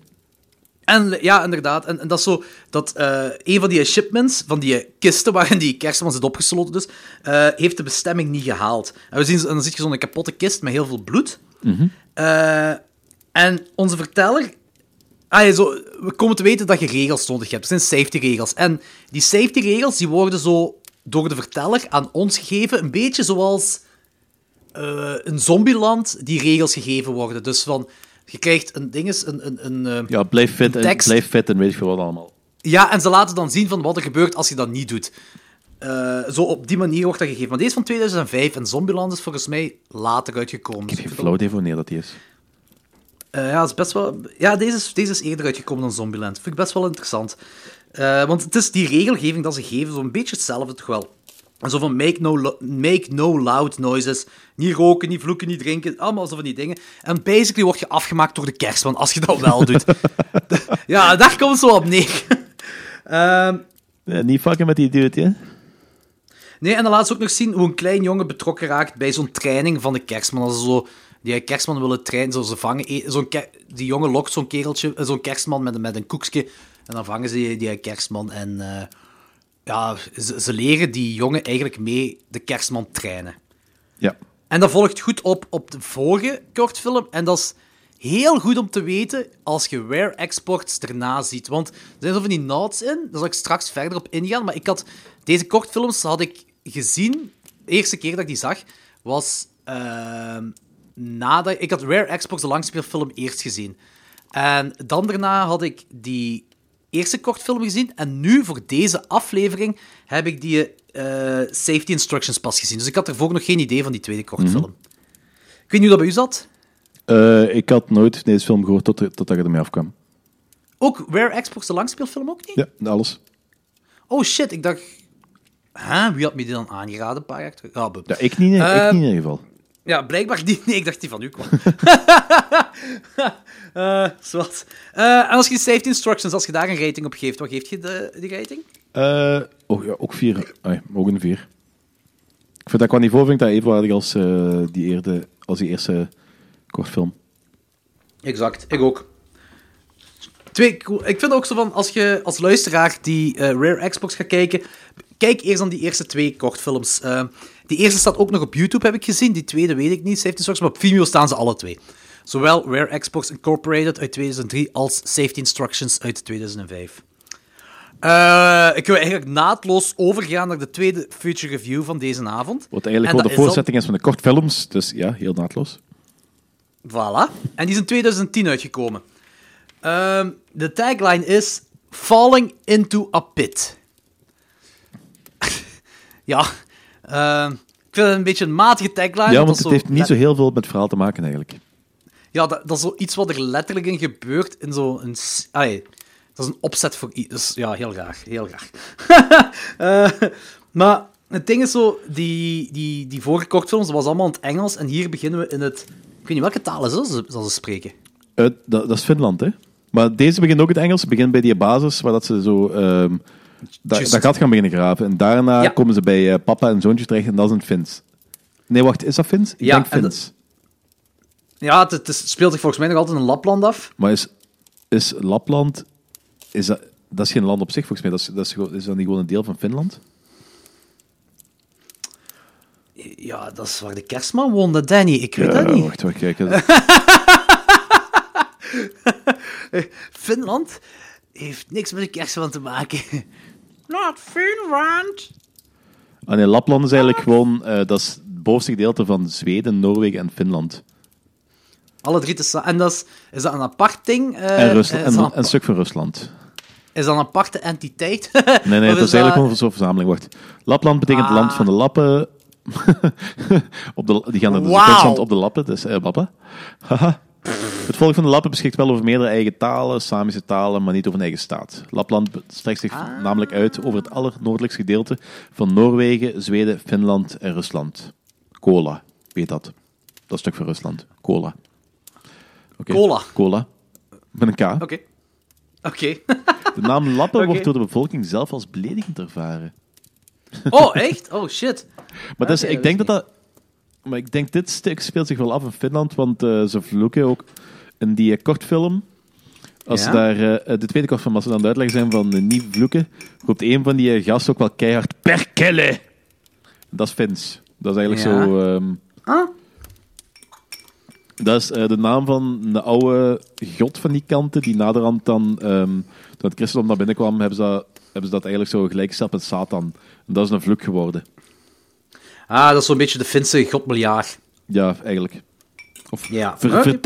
En ja, inderdaad. En, en dat is zo dat eh, een van die shipments, van die kisten waarin die kerstman zit opgesloten, dus, eh, heeft de bestemming niet gehaald. En, we zien, en dan zie je zo'n kapotte kist met heel veel bloed. Eh, en onze verteller. Ah, ja, zo, we komen te weten dat je regels nodig hebt. Dat zijn safety regels. En die safety regels die worden zo door de verteller aan ons gegeven, een beetje zoals een zombieland die regels gegeven worden. Dus van, je krijgt een ding is, een, een, een, eh, Ja, blijf fit, en, tekst. blijf fit en weet ik veel wat allemaal. ja, en ze laten dan zien van wat er gebeurt als je dat niet doet. Eh, zo op die manier wordt dat gegeven. Maar deze is van 2005 en Zombieland is volgens mij later uitgekomen. Ik Dus heb geen ik vind flauw idee wanneer dat die is. Eh, ja, is best wel... Ja, deze is, deze is eerder uitgekomen dan Zombieland. Vind ik best wel interessant. Eh, want het is die regelgeving dat ze geven, zo'n beetje hetzelfde toch wel. En Zo van make no, make no loud noises. Niet roken, niet vloeken, niet drinken. Allemaal zo van die dingen. En basically word je afgemaakt door de kerstman als je dat wel doet. ja, daar komt het zo op neer. Ehm, Eh, niet fucken met die dude, hè? Nee, en dan laat ze ook nog zien hoe een klein jongen betrokken raakt bij zo'n training van de kerstman. Als ze zo die kerstman willen trainen, zo ze vangen... e- Zo'n die jongen lokt zo'n kereltje, eh, zo'n kerstman met, een- met een koekje. En dan vangen ze die, die kerstman. En eh, ja, ze, ze leren die jongen eigenlijk mee de kerstman trainen. Ja. En dat volgt goed op op de vorige kortfilm. En dat is heel goed om te weten als je Rare Exports erna ziet. Want er zijn zo van die notes in, daar zal ik straks verder op ingaan. Maar ik had deze kortfilms had ik gezien, de eerste keer dat ik die zag, was ehm, nadat... Ik had Rare Exports, de langspeelfilm, eerst gezien. En dan daarna had ik die eerste kortfilm gezien. En nu, voor deze aflevering, heb ik die eh, Safety Instructions pas gezien. Dus ik had ervoor nog geen idee van die tweede kortfilm. Ik weet niet hoe dat bij u zat. Eh, ik had nooit deze film gehoord tot, totdat ik ermee afkwam. Ook Rare Exports, de langspeelfilm ook niet? Ja, alles. Oh shit, ik dacht... Huh? Wie had me die dan aangeraden een paar jaar terug? Ah. Ja, ik niet, ik Ehm, niet in ieder geval. Ja, blijkbaar niet. Nee, ik dacht die van u kwam. Eh, zwart. Eh, en als je die safety instructions, als je daar een rating op geeft, wat geeft je de, die rating? Eh, oh, ja, ook vier. Ai, ook een vier. Ik vind dat qua niveau vind ik dat evenwaardig als, die, eerde, als die eerste kortfilm. Exact, ik ook. Twee, cool. Ik vind ook zo van, als je als luisteraar die Rare Xbox gaat kijken, kijk eerst aan die eerste twee kortfilms. Die eerste staat ook nog op YouTube, heb ik gezien. Die tweede weet ik niet, Safety Instructions, maar op Vimeo staan ze alle twee. Zowel Rare Xbox Incorporated uit 2003 als Safety Instructions uit 2005. Eh, ik wil eigenlijk naadloos overgaan naar de tweede feature review van deze avond. Wat eigenlijk En gewoon de is voorzetting is van de kortfilms. Dus ja, heel naadloos. Voilà. En die is in 2010 uitgekomen. Ehm, de tagline is Falling into a pit. ja, ehm, ik vind het een beetje een matige tagline. Ja, want het heeft niet zo heel veel met het verhaal te maken eigenlijk. Ja, dat, dat is zoiets wat er letterlijk in gebeurt in zo'n... dat is een opzet voor iets. Dus ja, heel raar. Heel raar. Eh, maar het ding is zo, die, die, die vorige kortfilms, dat was allemaal in het Engels. En hier beginnen we in het... Ik weet niet, welke taal is dat ze, dat ze spreken? Eh, dat, dat is Finland, hè? Maar deze begint ook het Engels. Ze begint bij die basis waar dat ze zo ehm dat, Juist. dat gat gaan beginnen graven. En daarna Ja. komen ze bij eh, papa en zoontje terecht en dat is een Fins. Nee, wacht, is dat Fins? Ik Ja, denk en Fins. Ja, het, speelt zich volgens mij nog altijd in Lapland af. Maar is, is Lapland... Is dat, dat is geen land op zich, volgens mij. Dat is, dat is, is dat niet gewoon een deel van Finland? Ja, dat is waar de kerstman woonde, Danny. Ik weet dat niet. Wacht, wacht, kijk. Finland heeft niks met de kerstman te maken. Not Finland. Ah, nee, Lapland is eigenlijk gewoon... eh, dat is het bovenste gedeelte van Zweden, Noorwegen en Finland. Alle drie te samen. En dat is, is dat een apart ding? eh, en, Rusland, is, en dat een stuk van Rusland. is dat een aparte entiteit? Nee, nee, Of dat is eigenlijk gewoon zo'n verzameling. Wacht. Lapland betekent Ah. land van de lappen. op de, die gaan naar de Wauw. Duitsland op de lappen, dus eh, lappen. Haha. Het volk van de lappen beschikt wel over meerdere eigen talen, Samische talen, maar niet over een eigen staat. Lapland strekt zich Ah. namelijk uit over het allernoordelijkste gedeelte van Noorwegen, Zweden, Finland en Rusland. Cola, weet dat. Dat stuk van Rusland. Cola. Oké. Cola. Cola. Met een K. Oké. Oké. De naam Lappen wordt door de bevolking zelf als beledigend ervaren. oh, echt? Oh, shit. Maar Oké, ik denk dat dat... Maar ik denk, dit stuk speelt zich wel af in Finland, want eh, ze vloeken ook in die kortfilm. Als Ja? daar, eh, de tweede kortfilm, als ze dan aan het uitleggen zijn van eh, niet vloeken, roept een van die gasten ook wel keihard perkele. Dat is Fins. Dat is eigenlijk Ja. zo... ehm, Ah. dat is de naam van een oude god van die kanten, die naderhand dan, ehm, toen het christendom naar binnen kwam, hebben ze, dat- hebben ze dat eigenlijk zo gelijkgesteld met Satan. En dat is een vloek geworden. Ah, dat is zo'n beetje de Finse godmiljard. Ja, eigenlijk. Of Ja. ver-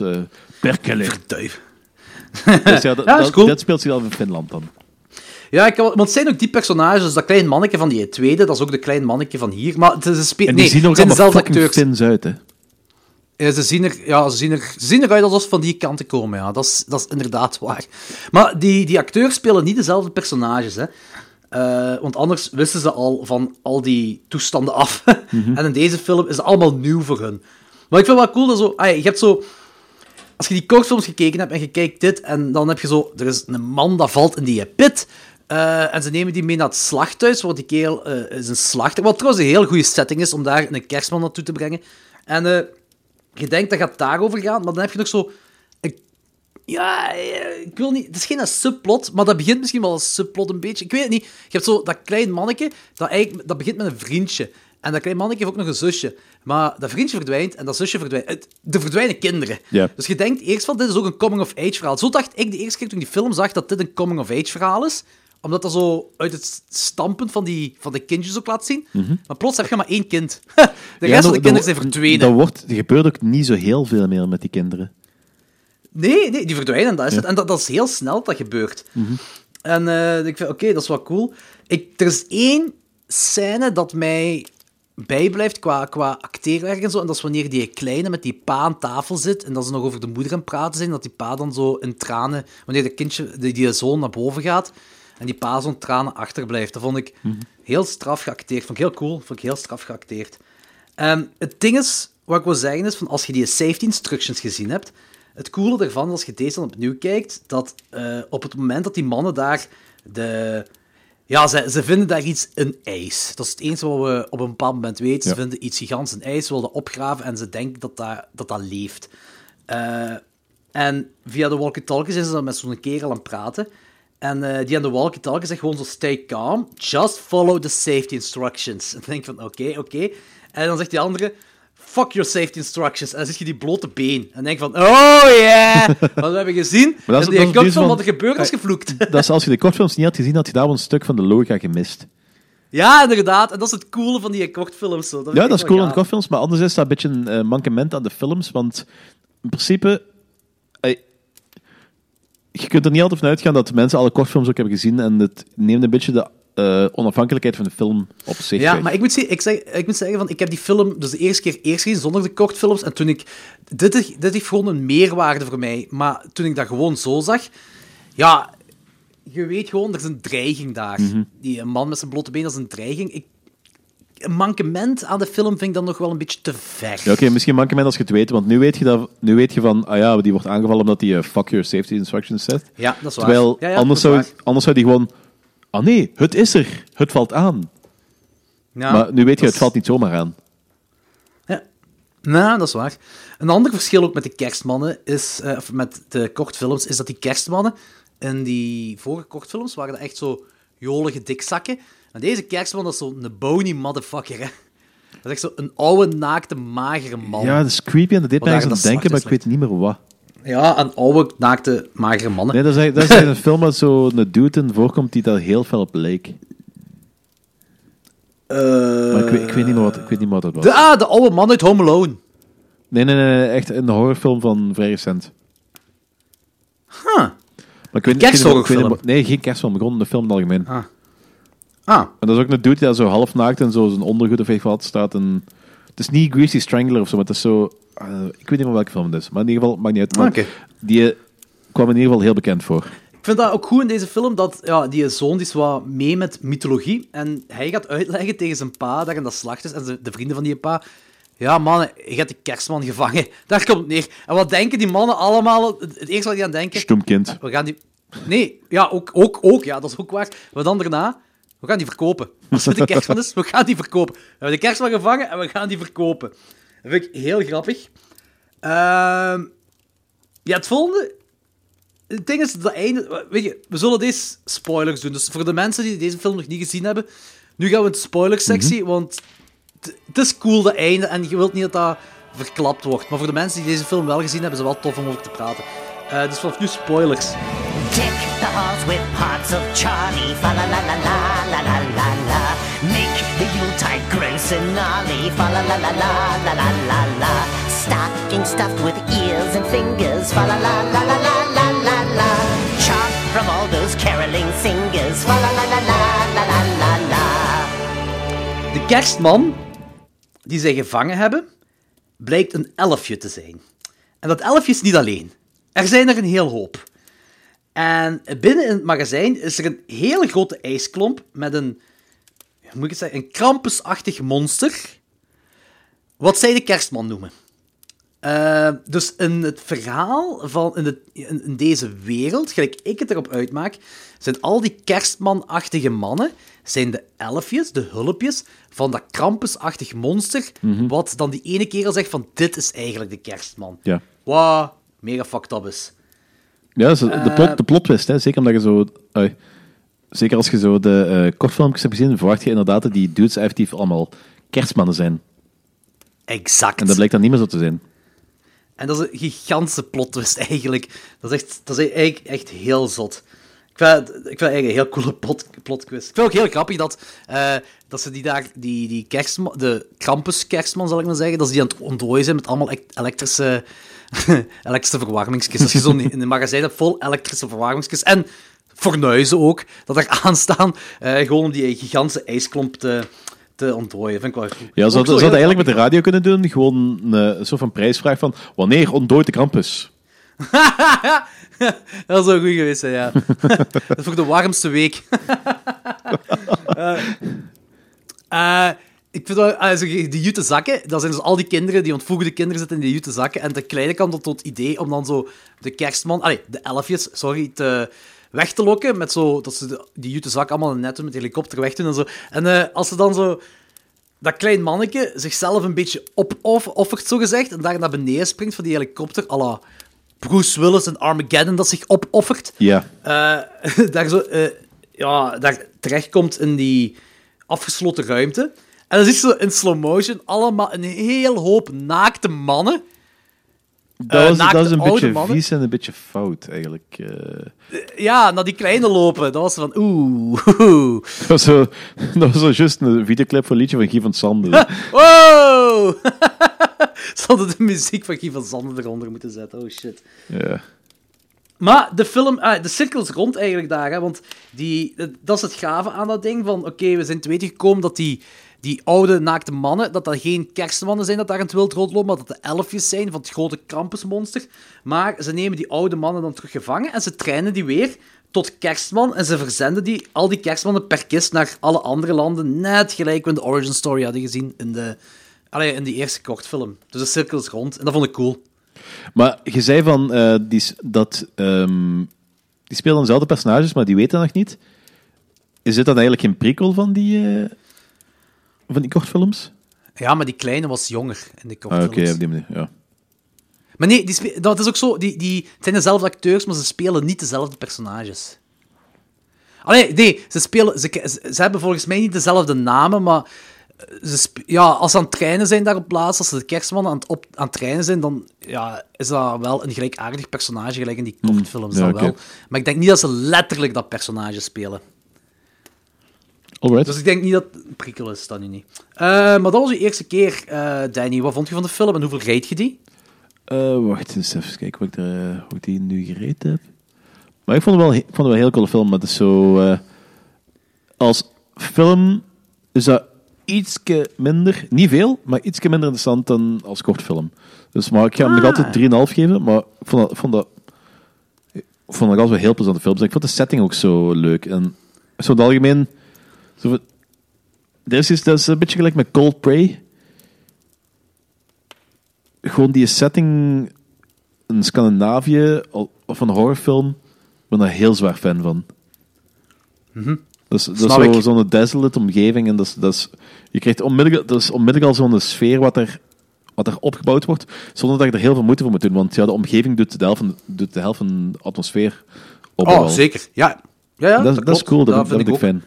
eh perkele. Dus ja, dat, Ja, dat is dat- cool. dat speelt zich af in Finland dan. Ja, ik, want het zijn ook die personages. Dat klein manneke van die tweede, dat is ook de klein manneke van hier. Maar het is een spe- En die nee, zien er ook zijn dezelfde fucking acteurs. Fins uit, hè. Ja, ze, zien er, ja, ze, zien er, ze zien eruit alsof ze van die kanten komen, ja. Dat is, dat is inderdaad waar. Maar die, die acteurs spelen niet dezelfde personages, hè. Eh, want anders wisten ze al van al die toestanden af. En in deze film is het allemaal nieuw voor hun. Maar ik vind het wel cool dat zo... ah je hebt zo... Als je die kortfilms gekeken hebt en je kijkt dit, en dan heb je zo... Er is een man dat valt in die pit. eh, en ze nemen die mee naar het slachthuis, waar die kerel eh, is een slachter. Wat trouwens een heel goede setting is om daar een kerstman naartoe te brengen. En eh, je denkt dat gaat daarover gaan, maar dan heb je nog zo... ja, ik wil niet... Het is geen subplot, maar dat begint misschien wel als subplot een beetje. Ik weet het niet. Je hebt zo dat klein manneke, dat, eigenlijk, dat begint met een vriendje. En dat klein manneke heeft ook nog een zusje. Maar dat vriendje verdwijnt en dat zusje verdwijnt. Er verdwijnen kinderen. Dus je denkt eerst van, dit is ook een coming-of-age verhaal. Zo dacht ik de eerste keer toen ik die film zag dat dit een coming-of-age verhaal is. Omdat dat zo uit het standpunt van, die, van de kindjes ook laat zien. Maar plots heb je maar één kind. De rest Mhm. Ja, van de dat- kinderen dat- zijn verdwenen. Dat wordt, er gebeurt ook niet zo heel veel meer met die kinderen. Nee, nee, die verdwijnen, dat is het. En dat, dat is heel snel dat gebeurt. En eh, ik vind, oké, dat is wel cool. Ik, er is één scène dat mij bijblijft qua, qua acteerwerk en zo. En dat is wanneer die kleine met die pa aan tafel zit en dat ze nog over de moeder aan het praten zijn. Dat die pa dan zo in tranen, wanneer de kindje, die, die zoon naar boven gaat en die pa zo'n tranen achterblijft. Dat vond ik heel straf geacteerd. Vond ik heel cool. Vond ik heel straf geacteerd. Ehm, het ding is, wat ik wil zeggen is, van als je die safety instructions gezien hebt, het coole ervan, als je deze dan opnieuw kijkt, dat eh, op het moment dat die mannen daar de... Ja, ze, ze vinden daar iets in ijs. Dat is het enige wat we op een bepaald moment weten. Ja. Ze vinden iets gigantisch in ijs, ze willen opgraven en ze denken dat dat, dat, dat leeft. Eh, en via de walkie-talkie zijn ze dan met zo'n kerel aan het praten. En eh, die aan de walkie-talkie zegt gewoon zo, stay calm, just follow the safety instructions. En dan denk ik van, oké, oké. En dan zegt die andere, fuck your safety instructions. En dan zie je die blote been. En denk van, oh yeah! Wat we hebben gezien, Maar dat is- en die van van- wat er gebeurt is gevloekt. Dat is, als je de kortfilms niet had gezien, had je daar wel een stuk van de logica gemist. ja, inderdaad. En dat is het coole van die kortfilms. Zo. Dat vind Ja, dat is cool aan de kortfilms, maar anders is dat een beetje een eh, mankement aan de films, want in principe... je kunt er niet altijd van uitgaan dat mensen alle kortfilms ook hebben gezien en het neemt een beetje de eh, onafhankelijkheid van de film op zich Ja, maar ik moet, zeggen, ik, zeg, ik moet zeggen, van, ik heb die film dus de eerste keer eerst gezien zonder de kortfilms. En toen ik... Dit, dit heeft gewoon een meerwaarde voor mij. Maar toen ik dat gewoon zo zag... Ja, je weet gewoon, er is een dreiging daar. Mhm. Die een man met zijn blote been, dat is een dreiging. Ik, een mankement aan de film vind ik dan nog wel een beetje te ver. Ja, oké, misschien makkelijk als je het weet, want nu weet je, dat, nu weet je van, ah ja, die wordt aangevallen omdat hij eh, fuck your safety instructions zet. Ja, dat is waar. Terwijl Ja, ja, anders, zou, anders zou die gewoon, ah nee, het is er, het valt aan. Ja, maar nu weet je, het is- valt niet zomaar aan. Ja, nou, dat is waar. Een ander verschil ook met de kerstmannen is, eh, of met de kortfilms, is dat die kerstmannen in die vorige kortfilms waren dat echt zo jolige dikzakken. En deze kerstman dat is zo'n bony motherfucker, hè. Dat is echt zo een oude, naakte, magere man. Ja, dat is creepy en dat deed mij aan denken, maar ik weet niet meer wat. Ja, een oude, naakte, magere mannen. Nee, dat is, dat is een film waar zo'n dude in voorkomt die daar heel fel op leek. Maar ik weet, ik weet niet meer wat, ik weet niet meer wat dat was. De, ah, de oude man uit Home Alone. Nee, nee, nee, echt een horrorfilm van vrij recent. Huh. Maar ik weet, Kersthorrorfilm? Nee, geen kerstfilm, gewoon een film in het algemeen. Ah. Ah, En dat is ook een dude die daar zo half naakt en zo zijn ondergoed of ik wat staat. En het is niet Greasy Strangler of zo, maar het is zo... eh, ik weet niet meer welke film het is. Maar in ieder geval, maakt niet uit. Maar Oké. Die eh, kwam in ieder geval heel bekend voor. Ik vind dat ook goed in deze film, dat ja, die zoon die is wat mee met mythologie. En hij gaat uitleggen tegen zijn pa dat in dat slacht is. En de vrienden van die pa. Ja, mannen, je hebt de kerstman gevangen. Daar komt het neer. En wat denken die mannen allemaal? Het eerste wat die aan denken... Stom kind. We gaan die... Nee, ja, ook, ook, ook, ja, dat is ook waar. Maar dan daarna, we gaan die verkopen. Als het de kerstman is, we gaan die verkopen. We hebben de kerstman gevangen en we gaan die verkopen. Dat vind ik heel grappig. Ehm, ja, het volgende... Het ding is, dat einde... Weet je, we zullen deze spoilers doen. Dus voor de mensen die deze film nog niet gezien hebben, nu gaan we in de spoilersectie, want het- is cool, dat einde, en je wilt niet dat dat verklapt wordt. Maar voor de mensen die deze film wel gezien hebben, is het wel tof om over te praten. Eh, dus vanaf nu spoilers. With parts of Charlie. Fa la la la la. Make the Yuletide gross and gnarly. Fa la la la la la la la la. Stuffed with ears and fingers. Fa la la la la. Chop from all those caroling singers. Fa la la la. De kerstman die zij gevangen hebben, blijkt een elfje te zijn. En dat elfje is niet alleen. Er zijn er een heel hoop. En binnen in het magazijn is er een hele grote ijsklomp met een, hoe moet ik het zeggen, een krampusachtig monster, wat zij de kerstman noemen. Eh, dus in het verhaal van in, de, in, in deze wereld, gelijk ik het erop uitmaak, zijn al die kerstmanachtige mannen, zijn de elfjes, de hulpjes, van dat krampusachtig monster, wat dan die ene kerel zegt van dit is eigenlijk de kerstman. Ja. Wat mega fucked up is. Ja, is de, Eh, plot, de plotwist, hè. Zeker omdat je zo... ui, zeker als je zo de eh, kortfilmpjes hebt gezien, verwacht je inderdaad dat die dudes effectief allemaal kerstmannen zijn. Exact. En dat blijkt dan niet meer zo te zijn. En dat is een gigantische plot twist eigenlijk. Dat is, echt, dat is eigenlijk echt heel zot. Ik vind, ik vind het eigenlijk een heel coole plot, plot twist. Ik vind het ook heel grappig dat, eh, dat ze die daar, die, die kerstman, de Krampus kerstman zal ik maar zeggen, dat ze die aan het ontdooien zijn met allemaal elektrische, elektrische verwarmingskisten. Als je zo in een magazijn hebt vol elektrische verwarmingskisten en fornuizen ook, dat er aanstaan, eh gewoon om die gigantische ijsklomp te, te ontdooien. Vind ik wel goed. Ja, Ook ze hadden zo ze heel hadden eigenlijk met de radio kunnen doen. Gewoon een, een soort van prijsvraag van wanneer ontdooit de Krampus? Dat zou goed geweest zijn, ja. dat is voor de warmste week. Eh, eh, ik vind wel, also, die jute zakken, dat zijn dus al die kinderen, die ontvoegde kinderen zitten in die jute zakken. En de kleine kan tot het idee om dan zo de kerstman, allee, de elfjes, sorry, te, weg te lokken. Met zo, dat ze de, die jute zak allemaal net doen, met de helikopter weg doen en zo. En eh, als ze dan zo dat klein manneke zichzelf een beetje opoffert, zo gezegd, en daar naar beneden springt van die helikopter, à la Bruce Willis en Armageddon, dat zich opoffert, Ja. eh, daar, zo, eh, ja, daar terechtkomt in die afgesloten ruimte. En dan zie je zo in slow motion allemaal een heel hoop naakte mannen. Dat, Eh, was, naakte dat is een oude beetje mannen. vies en een beetje fout, eigenlijk. eh. Ja, naar die kleine lopen. Dat was van oeh. oeh. dat was zo, dat was zo juist een videoclip voor een liedje van Guy van Sanden. Wow! Ze hadden de muziek van Guy van Zanden eronder moeten zetten. Oh shit. ja. Maar de film, ah, de cirkel is rond eigenlijk daar, hè, want die, dat is het gave aan dat ding, van oké, we zijn te weten gekomen dat die, die oude naakte mannen, dat dat geen kerstmannen zijn dat daar in het wild rondlopen, maar dat de elfjes zijn van het grote krampusmonster. Maar ze nemen die oude mannen dan terug gevangen en ze trainen die weer tot kerstman en ze verzenden die, al die kerstmannen per kist naar alle andere landen, net gelijk we de origin story hadden gezien in de, allee, in die eerste kortfilm. Dus de cirkel is rond en dat vond ik cool. Maar je zei van eh, die, dat ehm, die spelen dezelfde personages, maar die weten nog niet. Is dit dan eigenlijk geen prequel van die, eh, van die kortfilms? Ja, maar die kleine was jonger in de Ah, kortfilms. Oké, op die manier. Ja. Maar nee, die dat is ook zo. Die, die, het zijn dezelfde acteurs, maar ze spelen niet dezelfde personages. Allee, nee, ze, spelen, ze, ze, hebben volgens mij niet dezelfde namen, maar eh, ze ja, als ze aan het trainen zijn daar op plaats, als ze de kerstmannen aan het, op, aan het trainen zijn, dan ja, is dat wel een gelijkaardig personage, gelijk in die kortfilms ja, dan wel. Maar ik denk niet dat ze letterlijk dat personage spelen. Alright. Dus ik denk niet dat het prikkel is, dat nu niet. Eh, maar dat was uw eerste keer, eh, Danny. Wat vond je van de film en hoeveel reed je die? Eh, wacht eens even kijken hoe ik, er, hoe ik die nu gereed heb. Maar ik vond het wel, vond het wel een heel coole film. Maar het is zo... eh, als film is dat ietske minder... Niet veel, maar ietske minder interessant dan als kortfilm. Dus maar ik ga hem nog Ah. altijd 3,5 geven. Maar ik vond dat... ik Vond dat ik vond dat altijd wel heel plezante films. Ik vond de setting ook zo leuk. En zo in het algemeen... Zo, is dat is een beetje gelijk met Cold Prey gewoon die setting in Scandinavië of een horrorfilm, ik ben daar heel zwaar fan van. Dat is, dat is zo- ik. zo'n desolate omgeving en dat is, dat is, je krijgt onmiddellijk, dat is onmiddellijk al zo'n sfeer wat er, wat er opgebouwd wordt, zonder dat je er heel veel moeite voor moet doen, want ja, de omgeving doet de helft van, doet de, helft van de atmosfeer op. Oh, zeker. Ja, ja, ja Dat, is- dat is cool, dat, dat vind ik ook. fijn.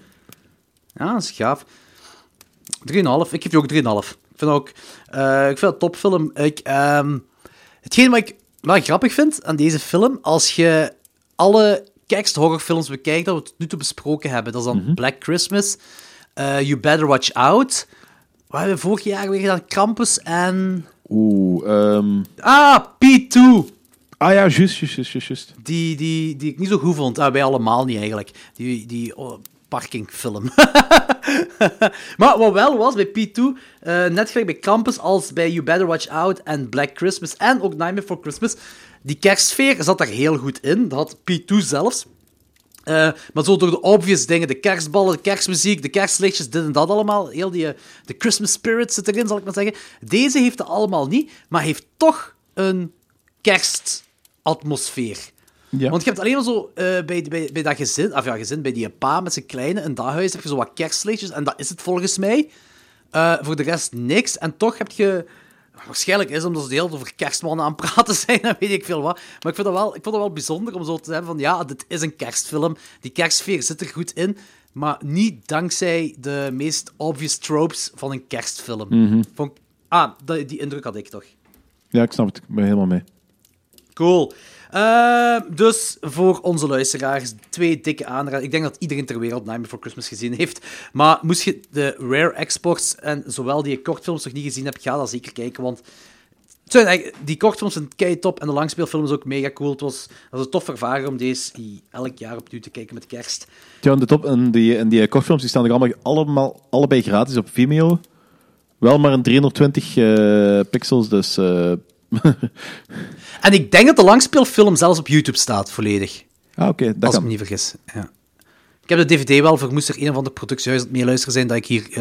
Ja, dat is gaaf. 3,5. Ik geef je ook 3,5. Ik vind ook... eh, ik vind het een topfilm. Ik, ehm, hetgeen wat ik wel grappig vind aan deze film, als je alle kerst-horrorfilms bekijkt dat we tot nu toe besproken hebben, dat is dan Black Christmas, eh, You Better Watch Out, wat hebben we vorig jaar weer gedaan? Krampus en... Oeh, ehm, Ah, P2! ah ja, juist, juist, juist, juist, juist. Die, die, die ik niet zo goed vond. Ah, wij allemaal niet eigenlijk. Die, die oh, parkingfilm. maar wat wel was bij P2, eh, net gelijk bij Campus als bij You Better Watch Out en Black Christmas en ook Nightmare Before Christmas, die kerstsfeer zat daar heel goed in. Dat had P2 zelfs. Eh, maar zo door de obvious dingen, de kerstballen, de kerstmuziek, de kerstlichtjes, dit en dat allemaal, heel die, eh, de Christmas spirit zit erin, zal ik maar zeggen. Deze heeft het allemaal niet, maar heeft toch een kerstatmosfeer. Ja. Want je hebt alleen maar zo eh, bij, bij, bij dat gezin, of ja, gezin, bij die pa met zijn kleine in dat huis heb je zo wat kerstlichtjes en dat is het volgens mij. Eh, voor de rest niks. En toch heb je. Waarschijnlijk is het omdat ze de hele tijd over kerstmannen aan het praten zijn en weet ik veel wat. Maar ik vind, dat wel, ik vond dat wel bijzonder om zo te hebben van ja, dit is een kerstfilm. Die kerstsfeer zit er goed in. Maar niet dankzij de meest obvious tropes van een kerstfilm. Vond ik- ah, die, die indruk had ik toch. Ja, ik snap het. Ik ben helemaal mee. Cool. Eh, dus voor onze luisteraars, twee dikke aanraders. Ik denk dat iedereen ter wereld Nightmare Before Christmas gezien heeft. Maar moest je de Rare Exports en zowel die kortfilms nog niet gezien hebt, ga dan zeker kijken, want... zijn Die kortfilms zijn kei top en de langspeelfilm is ook mega cool. Het was, het was een tof ervaring om deze elk jaar opnieuw te kijken met kerst. Ja, en de top en die, en die kortfilms die staan er allemaal, allemaal allebei gratis op Vimeo. Wel maar een 320 eh, pixels, dus eh, En ik denk dat de langspeelfilm zelfs op YouTube staat, volledig. ah, oké, dat als ik kan. me niet vergis. Ja. Ik heb de DVD wel, voor moest er een of ander productiehuis aan het meeluisteren zijn dat ik hier eh,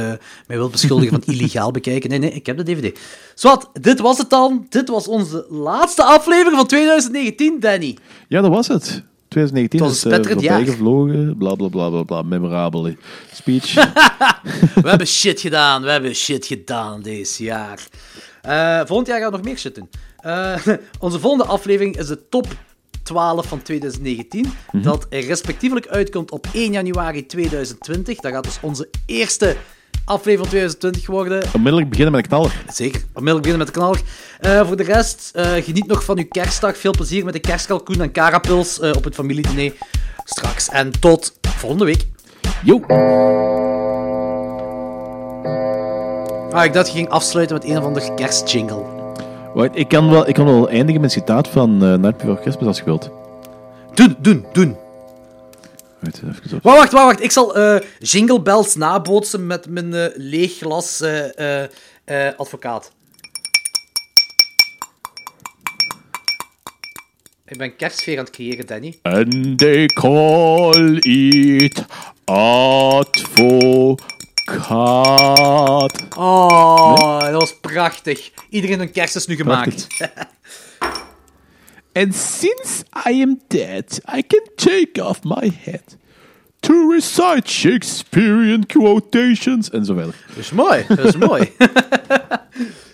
mij wil beschuldigen van illegaal bekijken. Nee, nee, ik heb de DVD. Zwat, dit was het dan. Dit was onze laatste aflevering van 2019, Danny. Ja, dat was het. 2019 Het was is uh, voorbij jaar. gevlogen. Bla bla bla bla bla. Memorabele speech. We hebben shit gedaan, we hebben shit gedaan deze jaar. Eh, volgend jaar gaan we nog meer shit doen. Eh, onze volgende aflevering is de top 12 van 2019. Dat er respectievelijk uitkomt op 1 januari 2020. Dat gaat dus onze eerste aflevering van 2020 worden. Onmiddellijk beginnen met een knaller. Zeker, onmiddellijk beginnen met de kanaal. Eh, voor de rest, geniet nog van uw kerstdag. Veel plezier met de kerstkalkoen en carapils eh, op het familiediner straks. En tot volgende week. Yo! Ah, ik dacht je ging afsluiten met een of ander kerstjingle. Wacht, ik kan, wel, ik kan wel eindigen met een citaat van eh Night Before Christmas als je wilt. Doen, doen, doen. Op. Wacht, wacht, wacht. Ik zal eh, Jingle Bells nabootsen met mijn eh, leeg glas eh, advocaat. Ik ben kerstsfeer aan het creëren, Danny. And they call it advocaat. Oh, dat was prachtig. Iedereen een kerst is nu gemaakt. And since I am dead, I can take off my head to recite Shakespearean quotations en zo verder. Dat is mooi, dat is mooi.